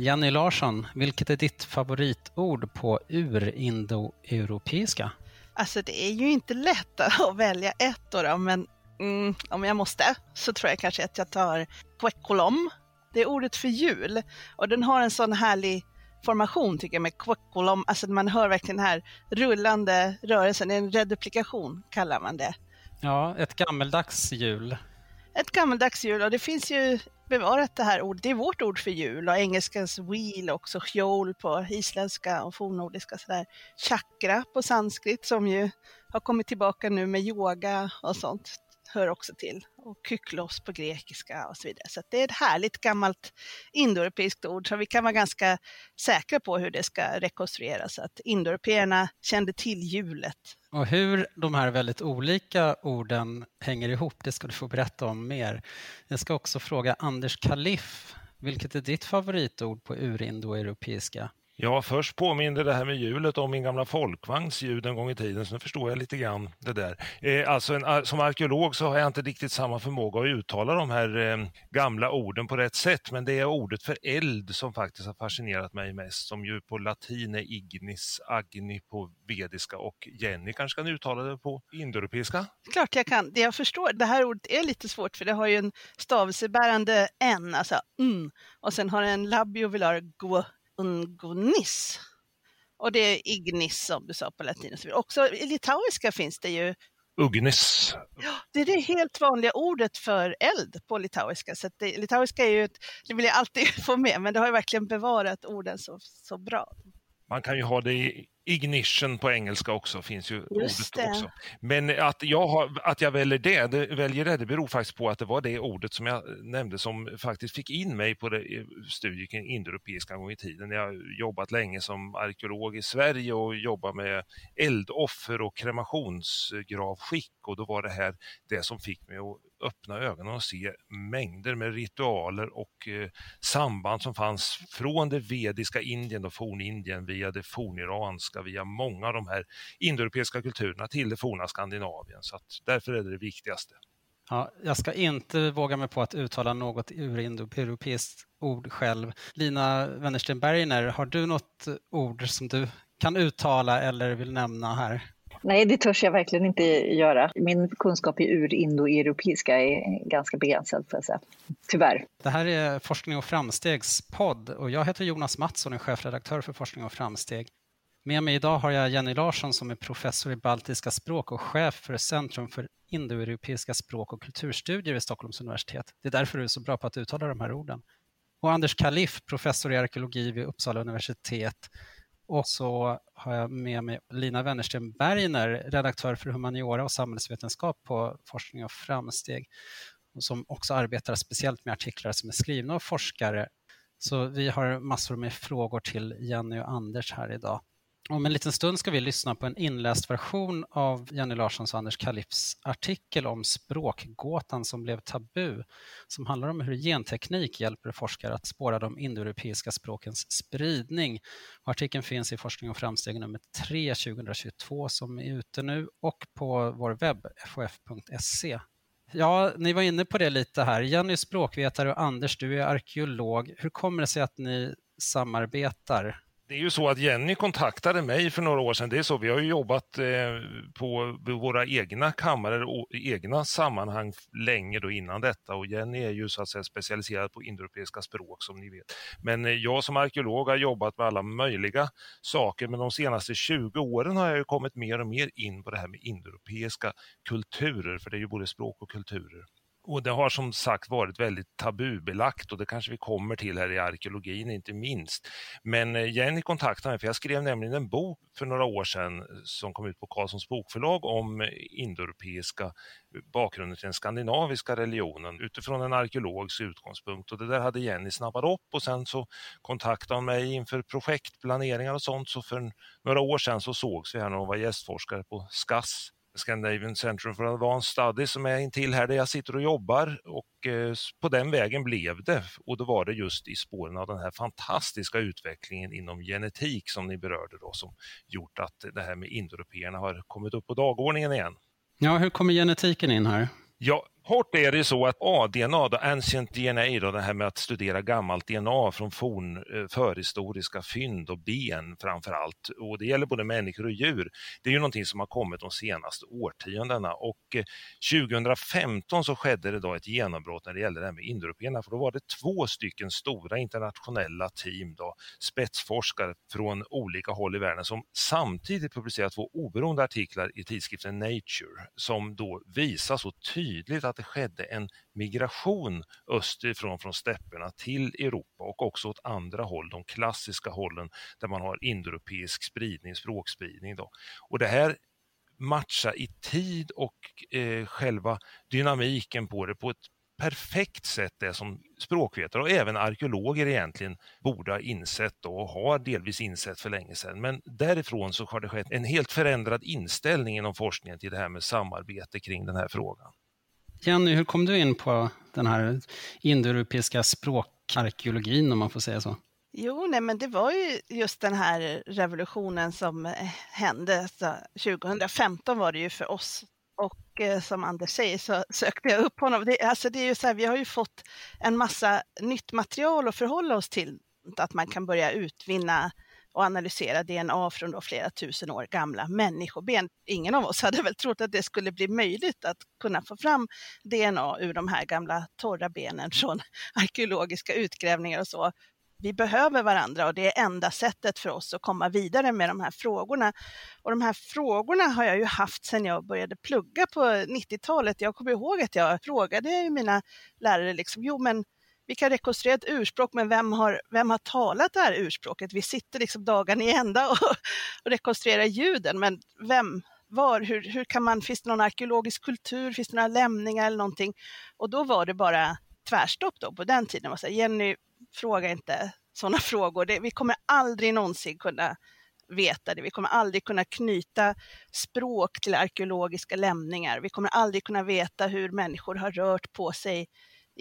Jenny Larsson, vilket är ditt favoritord på urindoeuropeiska? Alltså det är ju inte lätt att välja ett då, men mm, om jag måste så tror jag kanske att jag tar quecolom. Det är ordet för jul och den har en sån härlig formation tycker jag med quecolom, alltså man hör verkligen den här rullande rörelsen, en reduplikation kallar man det. Ja, ett gammeldags jul. Ett gammeldags jul och det finns ju bevarat det här ordet. Det är vårt ord för jul och engelskans wheel också, hjol på isländska och fornnordiska sådär. Chakra på sanskrit som ju har kommit tillbaka nu med yoga och sånt hör också till. Och kyklos på grekiska och så vidare. Så det är ett härligt gammalt indoeuropeiskt ord så vi kan vara ganska säkra på hur det ska rekonstrueras. Att indoeuropeerna kände till hjulet. Och hur de här väldigt olika orden hänger ihop, det ska du få berätta om mer. Jag ska också fråga Anders Kaliff, vilket är ditt favoritord på urindoeuropeiska? Ja, först påminde det här med hjulet om min gamla folkvagns ljud en gång i tiden, så nu förstår jag lite grann det där. Eh, alltså en, eh, som arkeolog så har jag inte riktigt samma förmåga att uttala de här eh, gamla orden på rätt sätt, men det är ordet för eld som faktiskt har fascinerat mig mest, som ju på latin är ignis, agni på vediska och Jenny kanske kan uttala det på indoeuropeiska? Klart jag kan. Det jag förstår, det här ordet är lite svårt för det har ju en stavelsebärande n, alltså mm, och sen har det en labiovelar gå ungonis. Och det är ignis som du sa på latin. Också i litauiska finns det ju Ugnis. Ja, det är det helt vanliga ordet för eld på litauiska. Så det, litauiska är ju ett, det vill jag alltid få med, men det har ju verkligen bevarat orden så, så bra. Man kan ju ha det i ignition på engelska också, finns ju Just ordet också. Men att jag, har, att jag väljer det, det, väljer det, det beror faktiskt på att det var det ordet som jag nämnde som faktiskt fick in mig på det, studier kring indoeuropeiska en gång i tiden. Jag har jobbat länge som arkeolog i Sverige och jobbat med eldoffer och kremationsgravskick och då var det här det som fick mig att öppna ögonen och se mängder med ritualer och eh, samband som fanns från det vediska Indien och fornindien via det forniranska, via många av de här indoeuropeiska kulturerna till det forna Skandinavien. Så att därför är det det viktigaste. Ja, jag ska inte våga mig på att uttala något urindoeuropeiskt ord själv. Lina Wennersten Bergner, har du något ord som du kan uttala eller vill nämna här? Nej, det törs jag verkligen inte göra. Min kunskap i urindoeuropeiska är ganska begränsad, får jag säga. Tyvärr. Det här är Forskning och framstegs podd och jag heter Jonas Mattsson och är chefredaktör för Forskning och framsteg. Med mig idag har jag Jenny Larsson som är professor i baltiska språk och chef för Centrum för indoeuropeiska språk och kulturstudier vid Stockholms universitet. Det är därför du är så bra på att uttala de här orden. Och Anders Kaliff, professor i arkeologi vid Uppsala universitet och så har jag med mig Lina Wennersten Bergner, redaktör för humaniora och samhällsvetenskap på Forskning och framsteg, som också arbetar speciellt med artiklar som är skrivna av forskare. Så vi har massor med frågor till Jenny och Anders här idag. Om en liten stund ska vi lyssna på en inläst version av Jenny Larssons och Anders Kalifs artikel om språkgåtan som blev tabu, som handlar om hur genteknik hjälper forskare att spåra de indoeuropeiska språkens spridning. Och artikeln finns i Forskning och framsteg nummer 3 2022 som är ute nu och på vår webb, fof.se. Ja, ni var inne på det lite här. Jenny är språkvetare och Anders, du är arkeolog. Hur kommer det sig att ni samarbetar? Det är ju så att Jenny kontaktade mig för några år sedan. Det är så, vi har ju jobbat eh, på våra egna kammare och egna sammanhang länge då innan detta och Jenny är ju så att säga specialiserad på indoeuropeiska språk som ni vet. Men eh, jag som arkeolog har jobbat med alla möjliga saker men de senaste 20 åren har jag ju kommit mer och mer in på det här med indoeuropeiska kulturer, för det är ju både språk och kulturer. Och det har som sagt varit väldigt tabubelagt och det kanske vi kommer till här i arkeologin inte minst. Men eh, Jenny kontaktade mig för jag skrev nämligen en bok för några år sedan eh, som kom ut på Karlssons bokförlag om eh, indoeuropeiska bakgrunden till den skandinaviska religionen utifrån en arkeologisk utgångspunkt. Och det där hade Jenny snappat upp och sen så kontaktade hon mig inför projektplaneringar och sånt. Så för några år sedan så sågs vi här när hon var gästforskare på SKAS Scandinavian Centrum for Advanced Studies som är intill här där jag sitter och jobbar och eh, på den vägen blev det och då var det just i spåren av den här fantastiska utvecklingen inom genetik som ni berörde då som gjort att det här med indoeuropeerna har kommit upp på dagordningen igen. Ja, hur kommer genetiken in här? Ja, Kort är det så att A-DNA, då, ancient DNA, då, det här med att studera gammalt DNA från forn, eh, förhistoriska fynd och ben framför allt, och det gäller både människor och djur, det är ju någonting som har kommit de senaste årtiondena. Och eh, 2015 så skedde det då ett genombrott när det gällde det här med indoeuropeerna, för då var det två stycken stora internationella team, då, spetsforskare från olika håll i världen som samtidigt publicerat två oberoende artiklar i tidskriften Nature som då visar så tydligt att det skedde en migration österifrån från stäpperna till Europa och också åt andra håll, de klassiska hållen där man har indoeuropeisk spridning, språkspridning. Då. Och det här matchar i tid och eh, själva dynamiken på det på ett perfekt sätt det som språkvetare och även arkeologer egentligen borde ha insett och har delvis insett för länge sedan. Men därifrån så har det skett en helt förändrad inställning inom forskningen till det här med samarbete kring den här frågan. Jenny, hur kom du in på den här indoeuropeiska språkarkeologin om man får säga så? Jo, nej, men det var ju just den här revolutionen som eh, hände. Så 2015 var det ju för oss och eh, som Anders säger så sökte jag upp honom. Det, alltså det är ju så här, vi har ju fått en massa nytt material att förhålla oss till. Att man kan börja utvinna och analysera DNA från då flera tusen år gamla människoben. Ingen av oss hade väl trott att det skulle bli möjligt att kunna få fram DNA ur de här gamla torra benen från arkeologiska utgrävningar och så. Vi behöver varandra och det är enda sättet för oss att komma vidare med de här frågorna. Och de här frågorna har jag ju haft sedan jag började plugga på 90-talet. Jag kommer ihåg att jag frågade mina lärare, liksom, jo men vi kan rekonstruera ett urspråk, men vem har, vem har talat det här urspråket? Vi sitter liksom dagen i ända och, och rekonstruerar ljuden, men vem, var, hur, hur kan man, finns det någon arkeologisk kultur, finns det några lämningar eller någonting? Och då var det bara tvärstopp då på den tiden. Så Jenny, fråga inte sådana frågor. Det, vi kommer aldrig någonsin kunna veta det. Vi kommer aldrig kunna knyta språk till arkeologiska lämningar. Vi kommer aldrig kunna veta hur människor har rört på sig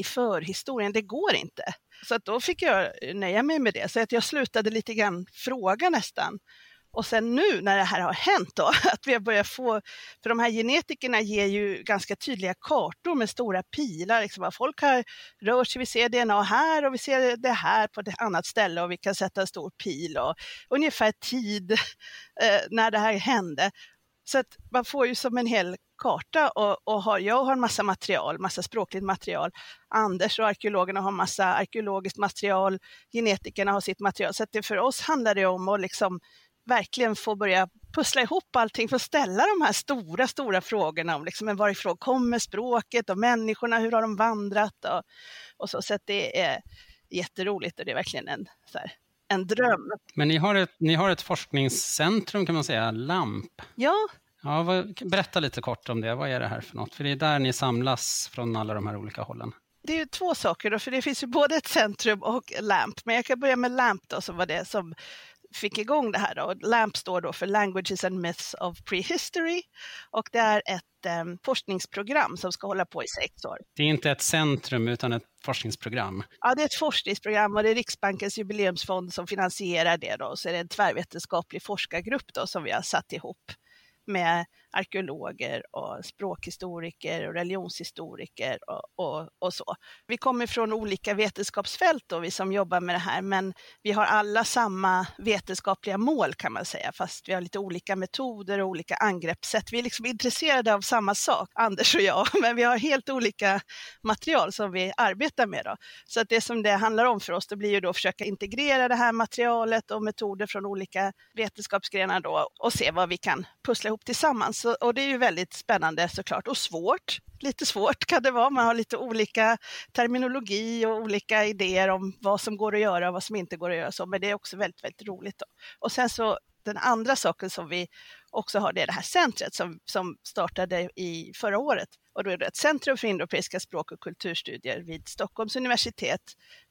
i förhistorien. Det går inte. Så att då fick jag nöja mig med det. Så att jag slutade lite grann fråga nästan. Och sen nu när det här har hänt då, att vi har börjat få, för de här genetikerna ger ju ganska tydliga kartor med stora pilar, liksom, folk har rört sig, vi ser DNA här och vi ser det här på ett annat ställe och vi kan sätta en stor pil och ungefär tid eh, när det här hände. Så att man får ju som en hel karta och, och har, jag har en massa material, massa språkligt material. Anders och arkeologerna har massa arkeologiskt material, genetikerna har sitt material. Så att det, för oss handlar det om att liksom verkligen få börja pussla ihop allting för att ställa de här stora, stora frågorna om liksom, varifrån kommer språket och människorna, hur har de vandrat och, och så. Så att det är jätteroligt och det är verkligen en, så här, en dröm. Men ni har, ett, ni har ett forskningscentrum kan man säga, LAMP. Ja, Ja, vad, berätta lite kort om det. Vad är det här för något? För det är där ni samlas från alla de här olika hållen. Det är ju två saker, då, för det finns ju både ett centrum och LAMP. Men jag kan börja med LAMP då, som var det som fick igång det här. Då. LAMP står då för Languages and Myths of Prehistory och det är ett um, forskningsprogram som ska hålla på i sex år. Det är inte ett centrum utan ett forskningsprogram? Ja, det är ett forskningsprogram och det är Riksbankens jubileumsfond som finansierar det. Då. Så är det en tvärvetenskaplig forskargrupp då, som vi har satt ihop med arkeologer och språkhistoriker och religionshistoriker och, och, och, så. Vi kommer från olika vetenskapsfält då, vi som jobbar med det här, men vi har alla samma vetenskapliga mål kan man säga, fast vi har lite olika metoder och olika angreppssätt. Vi är liksom intresserade av samma sak, Anders och jag, men vi har helt olika material som vi arbetar med. Då. Så att det som det handlar om för oss, det blir ju då att försöka integrera det här materialet och metoder från olika vetenskapsgrenar då och se vad vi kan pussla ihop tillsammans. Så, och det är ju väldigt spännande såklart och svårt. Lite svårt kan det vara, man har lite olika terminologi och olika idéer om vad som går att göra och vad som inte går att göra. Så, men det är också väldigt, väldigt roligt. Då. Och sen så den andra saken som vi också har, det är det här centret som, som startade i förra året. Och då är det ett centrum för indoeuropeiska språk och kulturstudier vid Stockholms universitet,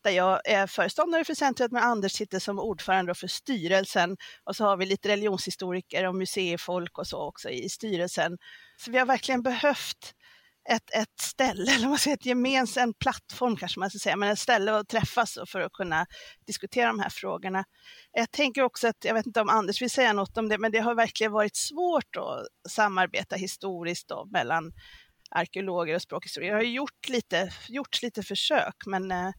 där jag är föreståndare för centret, men Anders sitter som ordförande för styrelsen. Och så har vi lite religionshistoriker och museifolk och så också i styrelsen. Så vi har verkligen behövt ett, ett ställe, eller man säger ett gemensam plattform kanske man ska säga, men ett ställe att träffas för att kunna diskutera de här frågorna. Jag tänker också att, jag vet inte om Anders vill säga något om det, men det har verkligen varit svårt att samarbeta historiskt då, mellan arkeologer och språkhistoriker. Det har gjort lite, gjorts lite försök, men eh,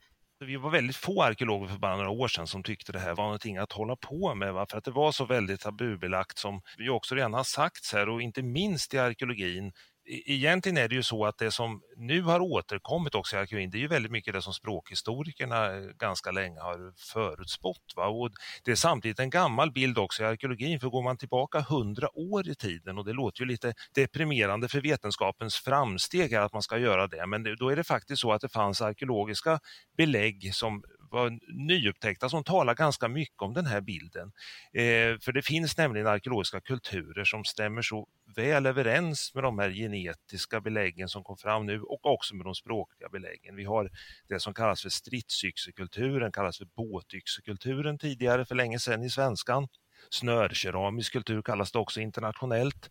vi var väldigt få arkeologer för bara några år sedan som tyckte det här var någonting att hålla på med, va? för att det var så väldigt tabubelagt som vi också redan har sagts här och inte minst i arkeologin E-, egentligen är det ju så att det som nu har återkommit också i arkeologin, det är ju väldigt mycket det som språkhistorikerna eh, ganska länge har förutspått. Va? Och det är samtidigt en gammal bild också i arkeologin, för går man tillbaka hundra år i tiden, och det låter ju lite deprimerande för vetenskapens framsteg att man ska göra det, men då är det faktiskt så att det fanns arkeologiska belägg som var nyupptäckta som talar ganska mycket om den här bilden. Eh, för det finns nämligen arkeologiska kulturer som stämmer så väl överens med de här genetiska beläggen som kom fram nu och också med de språkliga beläggen. Vi har det som kallas för stridsyxekulturen, kallas för båtyxekulturen tidigare för länge sedan i svenskan. Snörkeramisk kultur kallas det också internationellt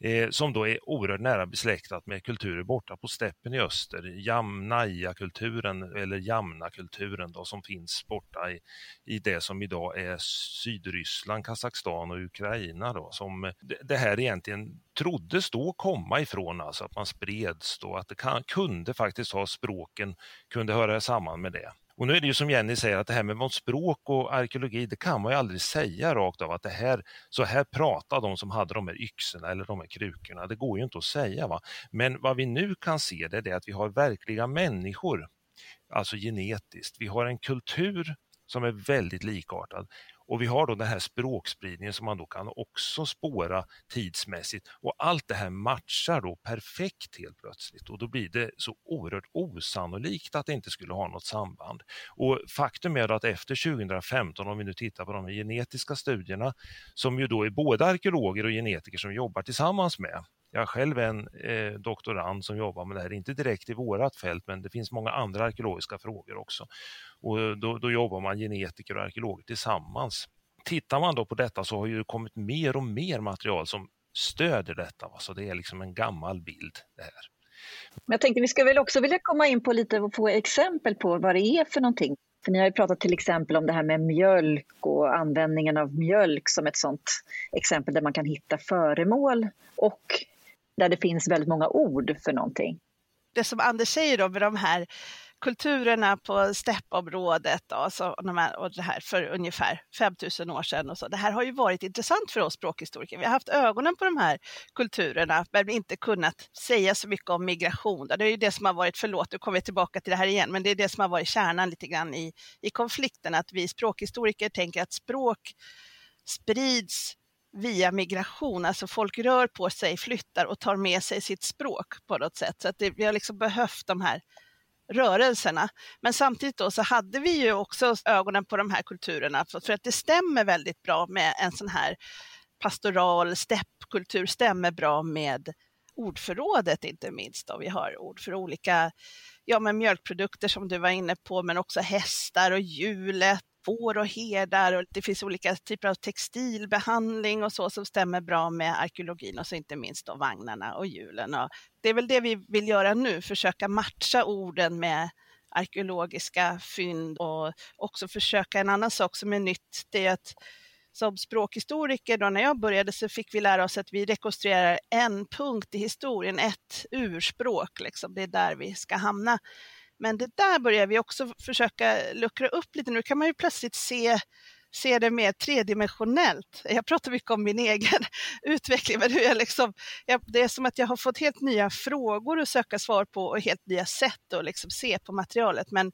eh, som då är oerhört nära besläktat med kulturer borta på steppen i öster. Jamnaya-kulturen eller Jamna-kulturen då, som finns borta i, i det som idag är Sydryssland, Kazakstan och Ukraina. Då, som eh, det här egentligen troddes då komma ifrån, alltså att man spreds då, att det kan, kunde faktiskt ha språken, kunde höra samman med det. Och nu är det ju som Jenny säger att det här med vårt språk och arkeologi, det kan man ju aldrig säga rakt av att det här, så här pratade de som hade de här yxorna eller de här krukorna. Det går ju inte att säga. Va? Men vad vi nu kan se det är att vi har verkliga människor, alltså genetiskt. Vi har en kultur som är väldigt likartad och vi har då den här språkspridningen som man då kan också spåra tidsmässigt och allt det här matchar då perfekt helt plötsligt och då blir det så oerhört osannolikt att det inte skulle ha något samband. Och faktum är att efter 2015, om vi nu tittar på de genetiska studierna, som ju då är både arkeologer och genetiker som jobbar tillsammans med, jag själv är en eh, doktorand som jobbar med det här, inte direkt i vårat fält, men det finns många andra arkeologiska frågor också. Och eh, då, då jobbar man genetiker och arkeologer tillsammans. Tittar man då på detta så har ju kommit mer och mer material som stöder detta, va? så det är liksom en gammal bild det här. Men jag tänkte vi skulle väl också vilja komma in på lite och få exempel på vad det är för någonting. För ni har ju pratat till exempel om det här med mjölk och användningen av mjölk som ett sådant exempel där man kan hitta föremål och där det finns väldigt många ord för någonting. Det som Anders säger då med de här kulturerna på steppområdet då, så, och det här för ungefär 5000 år sedan. Och så. Det här har ju varit intressant för oss språkhistoriker. Vi har haft ögonen på de här kulturerna men inte kunnat säga så mycket om migration. Det är ju det som har varit, förlåt, nu kommer vi tillbaka till det här igen, men det är det som har varit kärnan lite grann i, i konflikten, att vi språkhistoriker tänker att språk sprids via migration, alltså folk rör på sig, flyttar och tar med sig sitt språk på något sätt. Så att det, vi har liksom behövt de här rörelserna. Men samtidigt då så hade vi ju också ögonen på de här kulturerna för, att det stämmer väldigt bra med en sån här pastoral steppkultur, stämmer bra med ordförrådet inte minst. Då. Vi har ord för olika ja, men mjölkprodukter som du var inne på, men också hästar och hjulet får och herdar och det finns olika typer av textilbehandling och så som stämmer bra med arkeologin och så inte minst då vagnarna och hjulen. Och det är väl det vi vill göra nu, försöka matcha orden med arkeologiska fynd och också försöka en annan sak som är nytt, det är att som språkhistoriker då när jag började så fick vi lära oss att vi rekonstruerar en punkt i historien, ett urspråk, liksom. det är där vi ska hamna. Men det där börjar vi också försöka luckra upp lite. Nu kan man ju plötsligt se se det mer tredimensionellt. Jag pratar mycket om min egen utveckling, men hur jag liksom, jag, det är som att jag har fått helt nya frågor att söka svar på och helt nya sätt att liksom se på materialet. Men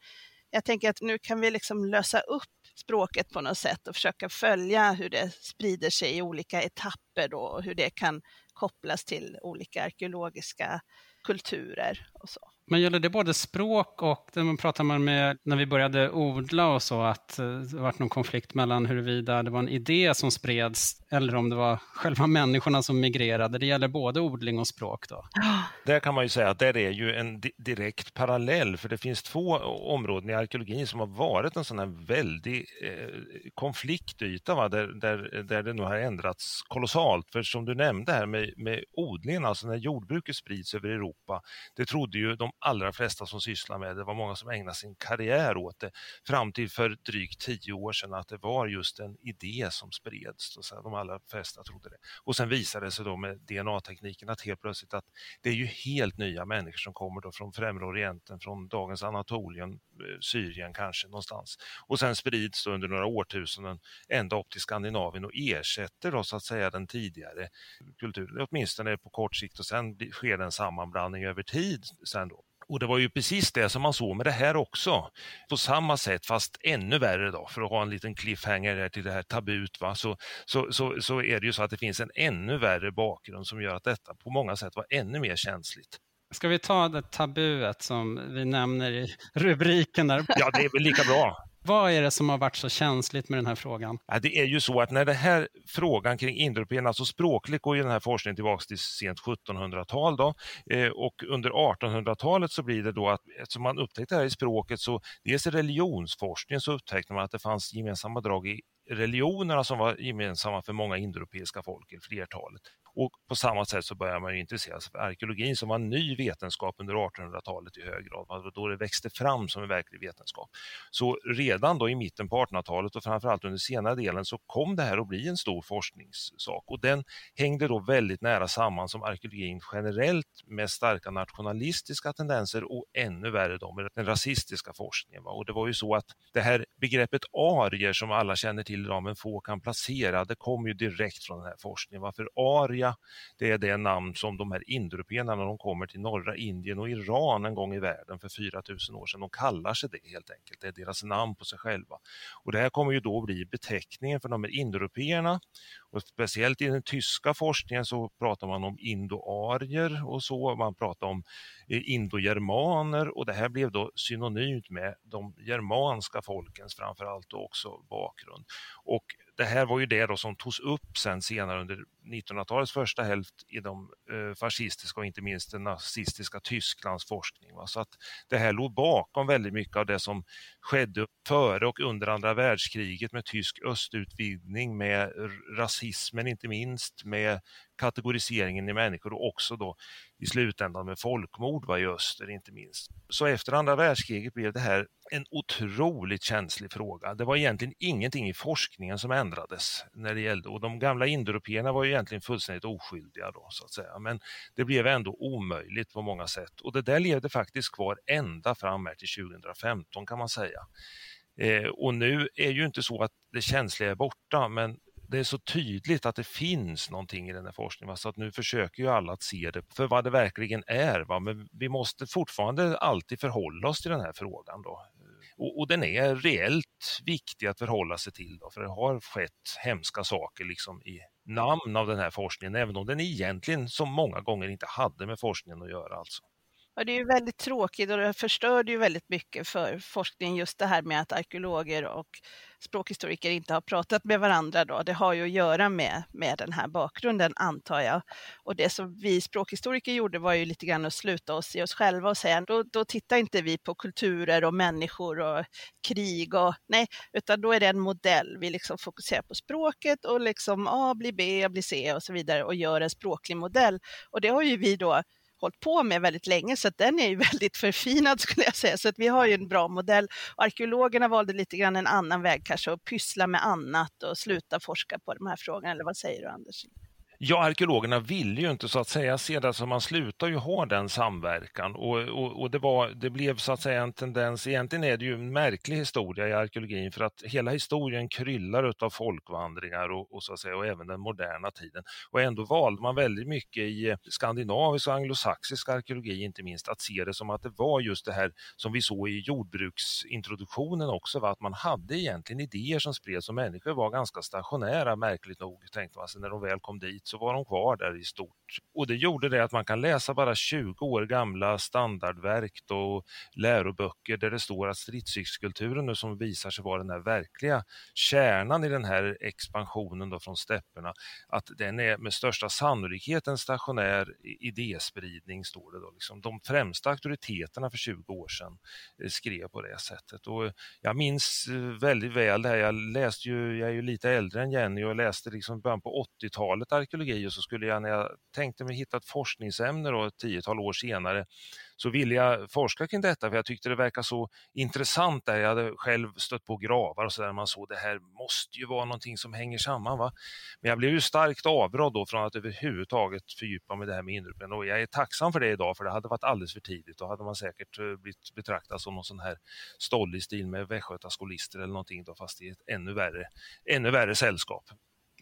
jag tänker att nu kan vi liksom lösa upp språket på något sätt och försöka följa hur det sprider sig i olika etapper då, och hur det kan kopplas till olika arkeologiska kulturer och så. Men gäller det både språk och det man pratar man med när vi började odla och så, att eh, det var någon konflikt mellan huruvida det var en idé som spreds eller om det var själva människorna som migrerade. Det gäller både odling och språk då? Där kan man ju säga att där är ju en direkt parallell, för det finns två områden i arkeologin som har varit en sån här väldig eh, konfliktyta, va? Där, där, där det nu har ändrats kolossalt. För som du nämnde här med, med odlingen, alltså när jordbruket sprids över Europa. Det trodde ju de allra flesta som sysslar med det, det var många som ägnade sin karriär åt det, fram till för drygt tio år sedan att det var just en idé som spreds. Så de allra flesta trodde det. Och sen visade det sig då med DNA-tekniken att helt plötsligt att det är ju helt nya människor som kommer då från Främre Orienten, från dagens Anatolien, eh, Syrien kanske någonstans. Och sen sprids då under några årtusenden ända upp till Skandinavien och ersätter då så att säga den tidigare kulturen, åtminstone på kort sikt och sen sker det en sammanblandning över tid sen då. Och det var ju precis det som man såg med det här också. På samma sätt, fast ännu värre då, för att ha en liten cliffhanger här till det här tabut, va? Så, så, så, så är det ju så att det finns en ännu värre bakgrund som gör att detta på många sätt var ännu mer känsligt. Ska vi ta det tabuet som vi nämner i rubriken där? Ja, det är väl lika bra. Vad är det som har varit så känsligt med den här frågan? Ja, det är ju så att när den här frågan kring indoeuropeerna, alltså språkligt går ju den här forskningen tillbaka till sent 1700-tal då, eh, och under 1800-talet så blir det då att eftersom man upptäckte det här i språket så dels i religionsforskningen så upptäckte man att det fanns gemensamma drag i religionerna som var gemensamma för många indoeuropeiska folk, flertalet. Och på samma sätt så börjar man intressera sig för arkeologin som var en ny vetenskap under 1800-talet i hög grad, alltså då det växte fram som en verklig vetenskap. Så redan då i mitten på 1800-talet och framförallt under senare delen så kom det här att bli en stor forskningssak och den hängde då väldigt nära samman som arkeologin generellt med starka nationalistiska tendenser och ännu värre då med den rasistiska forskningen. Och det var ju så att det här begreppet arier som alla känner till idag men få kan placera, det kom ju direkt från den här forskningen. Varför arier Arya, det är det namn som de här indoeuropéerna när de kommer till norra Indien och Iran en gång i världen för 4000 år sedan, de kallar sig det helt enkelt. Det är deras namn på sig själva. Och det här kommer ju då bli beteckningen för de här indoeuropéerna. och speciellt i den tyska forskningen så pratar man om indoarier och så, man pratar om eh, indogermaner och det här blev då synonymt med de germanska folkens framförallt också bakgrund. Och det här var ju det då som togs upp sen senare under 1900-talets första hälft i de eh, fascistiska och inte minst den nazistiska Tysklands forskning. Va? Så att det här låg bakom väldigt mycket av det som skedde före och under andra världskriget med tysk östutvidgning, med rasismen inte minst, med kategoriseringen i människor och också då i slutändan med folkmord i öster inte minst. Så efter andra världskriget blev det här en otroligt känslig fråga. Det var egentligen ingenting i forskningen som ändrades när det gällde och de gamla indoeuropeerna var ju egentligen fullständigt oskyldiga då så att säga. Men det blev ändå omöjligt på många sätt och det där levde faktiskt kvar ända fram här till 2015 kan man säga. Eh, och nu är ju inte så att det känsliga är borta men det är så tydligt att det finns någonting i den här forskningen, så att nu försöker ju alla att se det för vad det verkligen är. Va? Men vi måste fortfarande alltid förhålla oss till den här frågan. Då. Och, och, den är reellt viktig att förhålla sig till, då, för det har skett hemska saker liksom i namn av den här forskningen, även om den egentligen som många gånger inte hade med forskningen att göra. Alltså. Ja, det är ju väldigt tråkigt och det förstörde ju väldigt mycket för forskningen just det här med att arkeologer och språkhistoriker inte har pratat med varandra då. Det har ju att göra med, med den här bakgrunden antar jag. Och det som vi språkhistoriker gjorde var ju lite grann att sluta oss i oss själva och säga då, då tittar inte vi på kulturer och människor och krig och nej, utan då är det en modell. Vi liksom fokuserar på språket och liksom A blir B, blir C och så vidare och gör en språklig modell. Och det har ju vi då hållit på med väldigt länge, så att den är ju väldigt förfinad skulle jag säga. Så att vi har ju en bra modell. Arkeologerna valde lite grann en annan väg kanske, att pyssla med annat och sluta forska på de här frågorna. Eller vad säger du Anders? Ja, arkeologerna ville ju inte så att säga se det, så man slutar ju ha den samverkan och, och, och, det, var, det blev så att säga en tendens, egentligen är det ju en märklig historia i arkeologin för att hela historien kryllar av folkvandringar och, och, så att säga, och även den moderna tiden. Och ändå valde man väldigt mycket i skandinavisk och anglosaxisk arkeologi inte minst att se det som att det var just det här som vi såg i jordbruksintroduktionen också, va? att man hade egentligen idéer som spreds och människor var ganska stationära märkligt nog tänkte man sig när de väl kom dit så var de kvar där i stort. Och det gjorde det att man kan läsa bara 20 år gamla standardverk och läroböcker där det står att stridsyxkulturen nu som visar sig vara den här verkliga kärnan i den här expansionen då från stäpperna, att den är med största sannolikhet en stationär idéspridning, står det då. Liksom de främsta auktoriteterna för 20 år sedan eh, skrev på det sättet. Och jag minns eh, väldigt väl det här, jag läste ju, jag är ju lite äldre än Jenny och läste liksom början på 80-talet arkeologi och så skulle jag, när jag tänkte mig hitta ett forskningsämne då, ett tiotal år senare, så ville jag forska kring detta för jag tyckte det verkade så intressant där. Jag hade själv stött på gravar och så där man såg det här måste ju vara någonting som hänger samman. Va? Men jag blev ju starkt avrådd då från att överhuvudtaget fördjupa mig det här med inrupen och jag är tacksam för det idag för det hade varit alldeles för tidigt. Då hade man säkert eh, blivit betraktad som någon sån här stollig stil med västgötaskolister eller någonting då fast i ett ännu värre, ännu värre sällskap.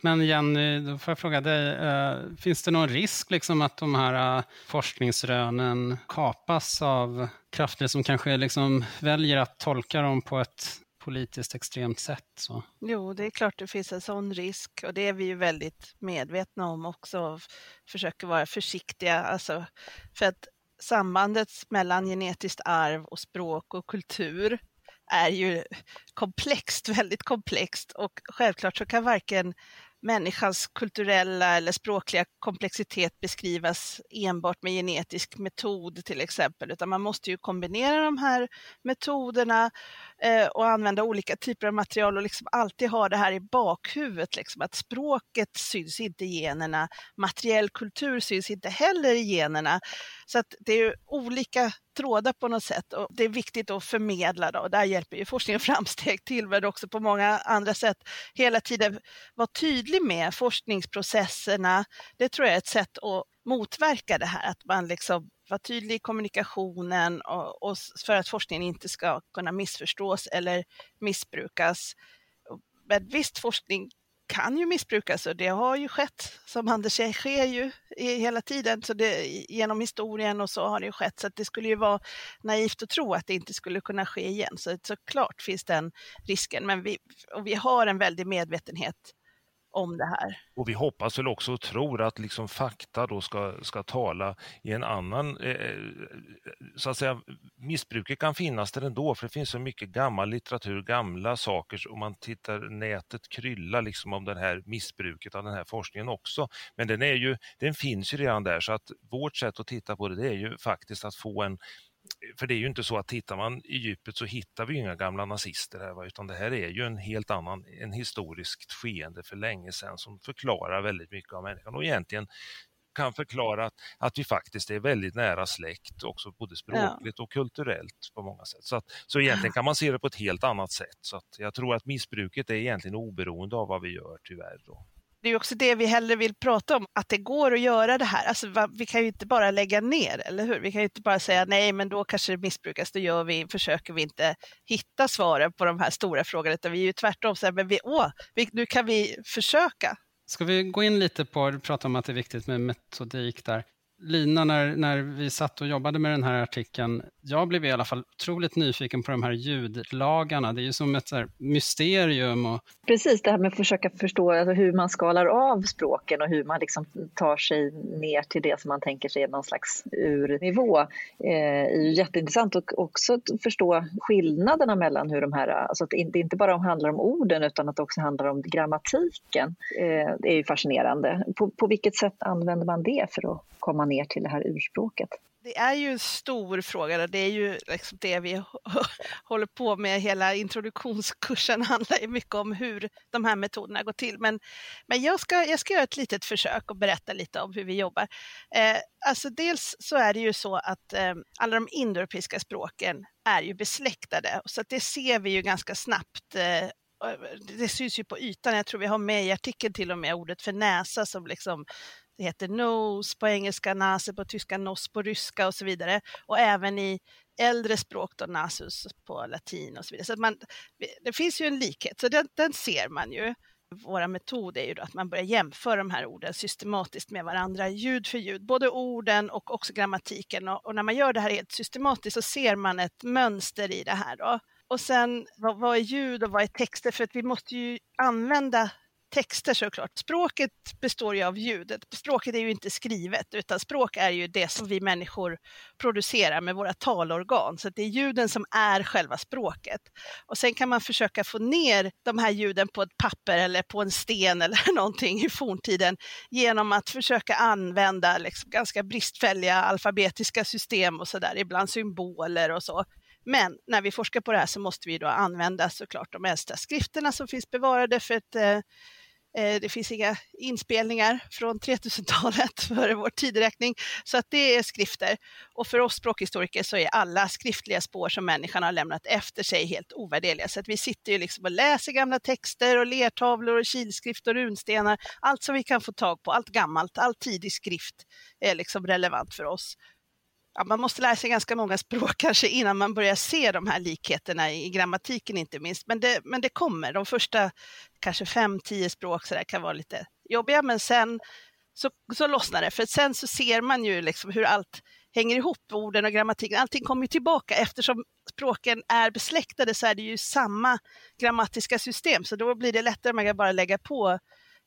Men Jenny, eh, då får jag fråga dig, eh, finns det någon risk liksom att de här eh, forskningsrönen kapas av krafter som kanske liksom väljer att tolka dem på ett politiskt extremt sätt? Så? Jo, det är klart det finns en sån risk och det är vi ju väldigt medvetna om också och försöker vara försiktiga. Alltså, för att sambandet mellan genetiskt arv och språk och kultur är ju komplext, väldigt komplext och självklart så kan varken människans kulturella eller språkliga komplexitet beskrivas enbart med genetisk metod till exempel, utan man måste ju kombinera de här metoderna eh, och använda olika typer av material och liksom alltid ha det här i bakhuvudet, liksom, att språket syns inte i generna, materiell kultur syns inte heller i generna. Så att det är olika trådar på något sätt och det är viktigt att förmedla då. och där hjälper ju forskning och framsteg till men också på många andra sätt hela tiden vara tydlig med forskningsprocesserna. Det tror jag är ett sätt att motverka det här, att man liksom var tydlig i kommunikationen och, och för att forskningen inte ska kunna missförstås eller missbrukas. Men visst, forskning kan ju missbrukas och det har ju skett, som Anders säger, sker ju hela tiden. Så det, genom historien och så har det ju skett. Så det skulle ju vara naivt att tro att det inte skulle kunna ske igen. Så såklart finns den risken. Men vi, och vi har en väldig medvetenhet om det här. Och vi hoppas väl också och tror att liksom fakta då ska, ska tala i en annan, eh, eh så att säga, missbruket kan finnas där ändå för det finns så mycket gammal litteratur, gamla saker, om man tittar nätet kryllar liksom om det här missbruket av den här forskningen också. Men den, är ju, den finns ju redan där så att vårt sätt att titta på det, det är ju faktiskt att få en för det är ju inte så att tittar man i djupet så hittar vi inga gamla nazister här, utan det här är ju en helt annan, en historiskt skeende för länge sedan som förklarar väldigt mycket av människan och egentligen kan förklara att, att vi faktiskt är väldigt nära släkt, också både språkligt ja. och kulturellt på många sätt. Så, att, så egentligen kan man se det på ett helt annat sätt. Så jag tror att missbruket är egentligen oberoende av vad vi gör tyvärr. Då det är också det vi hellre vill prata om, att det går att göra det här. Alltså, vi kan ju inte bara lägga ner, eller hur? Vi kan ju inte bara säga nej, men då kanske det missbrukas, då gör vi, försöker vi inte hitta svaren på de här stora frågorna, utan vi är ju tvärtom så här, men vi, åh, vi, nu kan vi försöka. Ska vi gå in lite på, du pratar om att det är viktigt med metodik där. Lina, när, när vi satt och jobbade med den här artikeln, jag blev i alla fall otroligt nyfiken på de här ljudlagarna. Det är ju som ett mysterium. Och... Precis, det här med att försöka förstå alltså, hur man skalar av språken och hur man liksom tar sig ner till det som man tänker sig är någon slags urnivå. Eh, är ju jätteintressant och också att förstå skillnaderna mellan hur de här, alltså att det inte bara handlar om orden utan att det också handlar om grammatiken. Eh, det är ju fascinerande. På, på vilket sätt använder man det för att komma ner till det här urspråket? Det är ju en stor fråga. Det är ju liksom det vi håller på med. Hela introduktionskursen handlar ju mycket om hur de här metoderna går till. Men, men jag, ska, jag ska göra ett litet försök och berätta lite om hur vi jobbar. Eh, alltså dels så är det ju så att eh, alla de indoeuropeiska språken är ju besläktade. Så att det ser vi ju ganska snabbt eh, det syns ju på ytan, jag tror vi har med i artikeln till och med ordet för näsa som liksom det heter nose på engelska, nase på tyska, nos på ryska och så vidare. Och även i äldre språk då nasus på latin och så vidare. Så man, det finns ju en likhet, så den, den ser man ju. Våra metod är ju att man börjar jämföra de här orden systematiskt med varandra, ljud för ljud, både orden och också grammatiken. Och, och när man gör det här helt systematiskt så ser man ett mönster i det här. Då. Och sen, vad, vad är ljud och vad är texter? För att vi måste ju använda texter såklart. Språket består ju av ljudet. Språket är ju inte skrivet, utan språk är ju det som vi människor producerar med våra talorgan. Så det är ljuden som är själva språket. Och sen kan man försöka få ner de här ljuden på ett papper eller på en sten eller någonting i forntiden genom att försöka använda liksom ganska bristfälliga alfabetiska system och sådär, ibland symboler och så. Men när vi forskar på det här så måste vi då använda såklart de äldsta skrifterna som finns bevarade för att Eh, Eh, det finns inga inspelningar från 3000-talet före vår tideräkning, så att det är skrifter. Och för oss språkhistoriker så är alla skriftliga spår som människan har lämnat efter sig helt ovärderliga. Så att vi sitter ju liksom och läser gamla texter och lertavlor och kilskrift och runstenar. Allt som vi kan få tag på, allt gammalt, all tidig skrift är liksom relevant för oss ja, man måste lära sig ganska många språk kanske innan man börjar se de här likheterna i grammatiken inte minst. Men det, men det kommer, de första kanske fem, tio språk så där, kan vara lite jobbiga, men sen så, så lossnar det. För sen så ser man ju liksom hur allt hänger ihop, orden och grammatiken. Allting kommer ju tillbaka eftersom språken är besläktade så är det ju samma grammatiska system, så då blir det lättare om man bara lägga på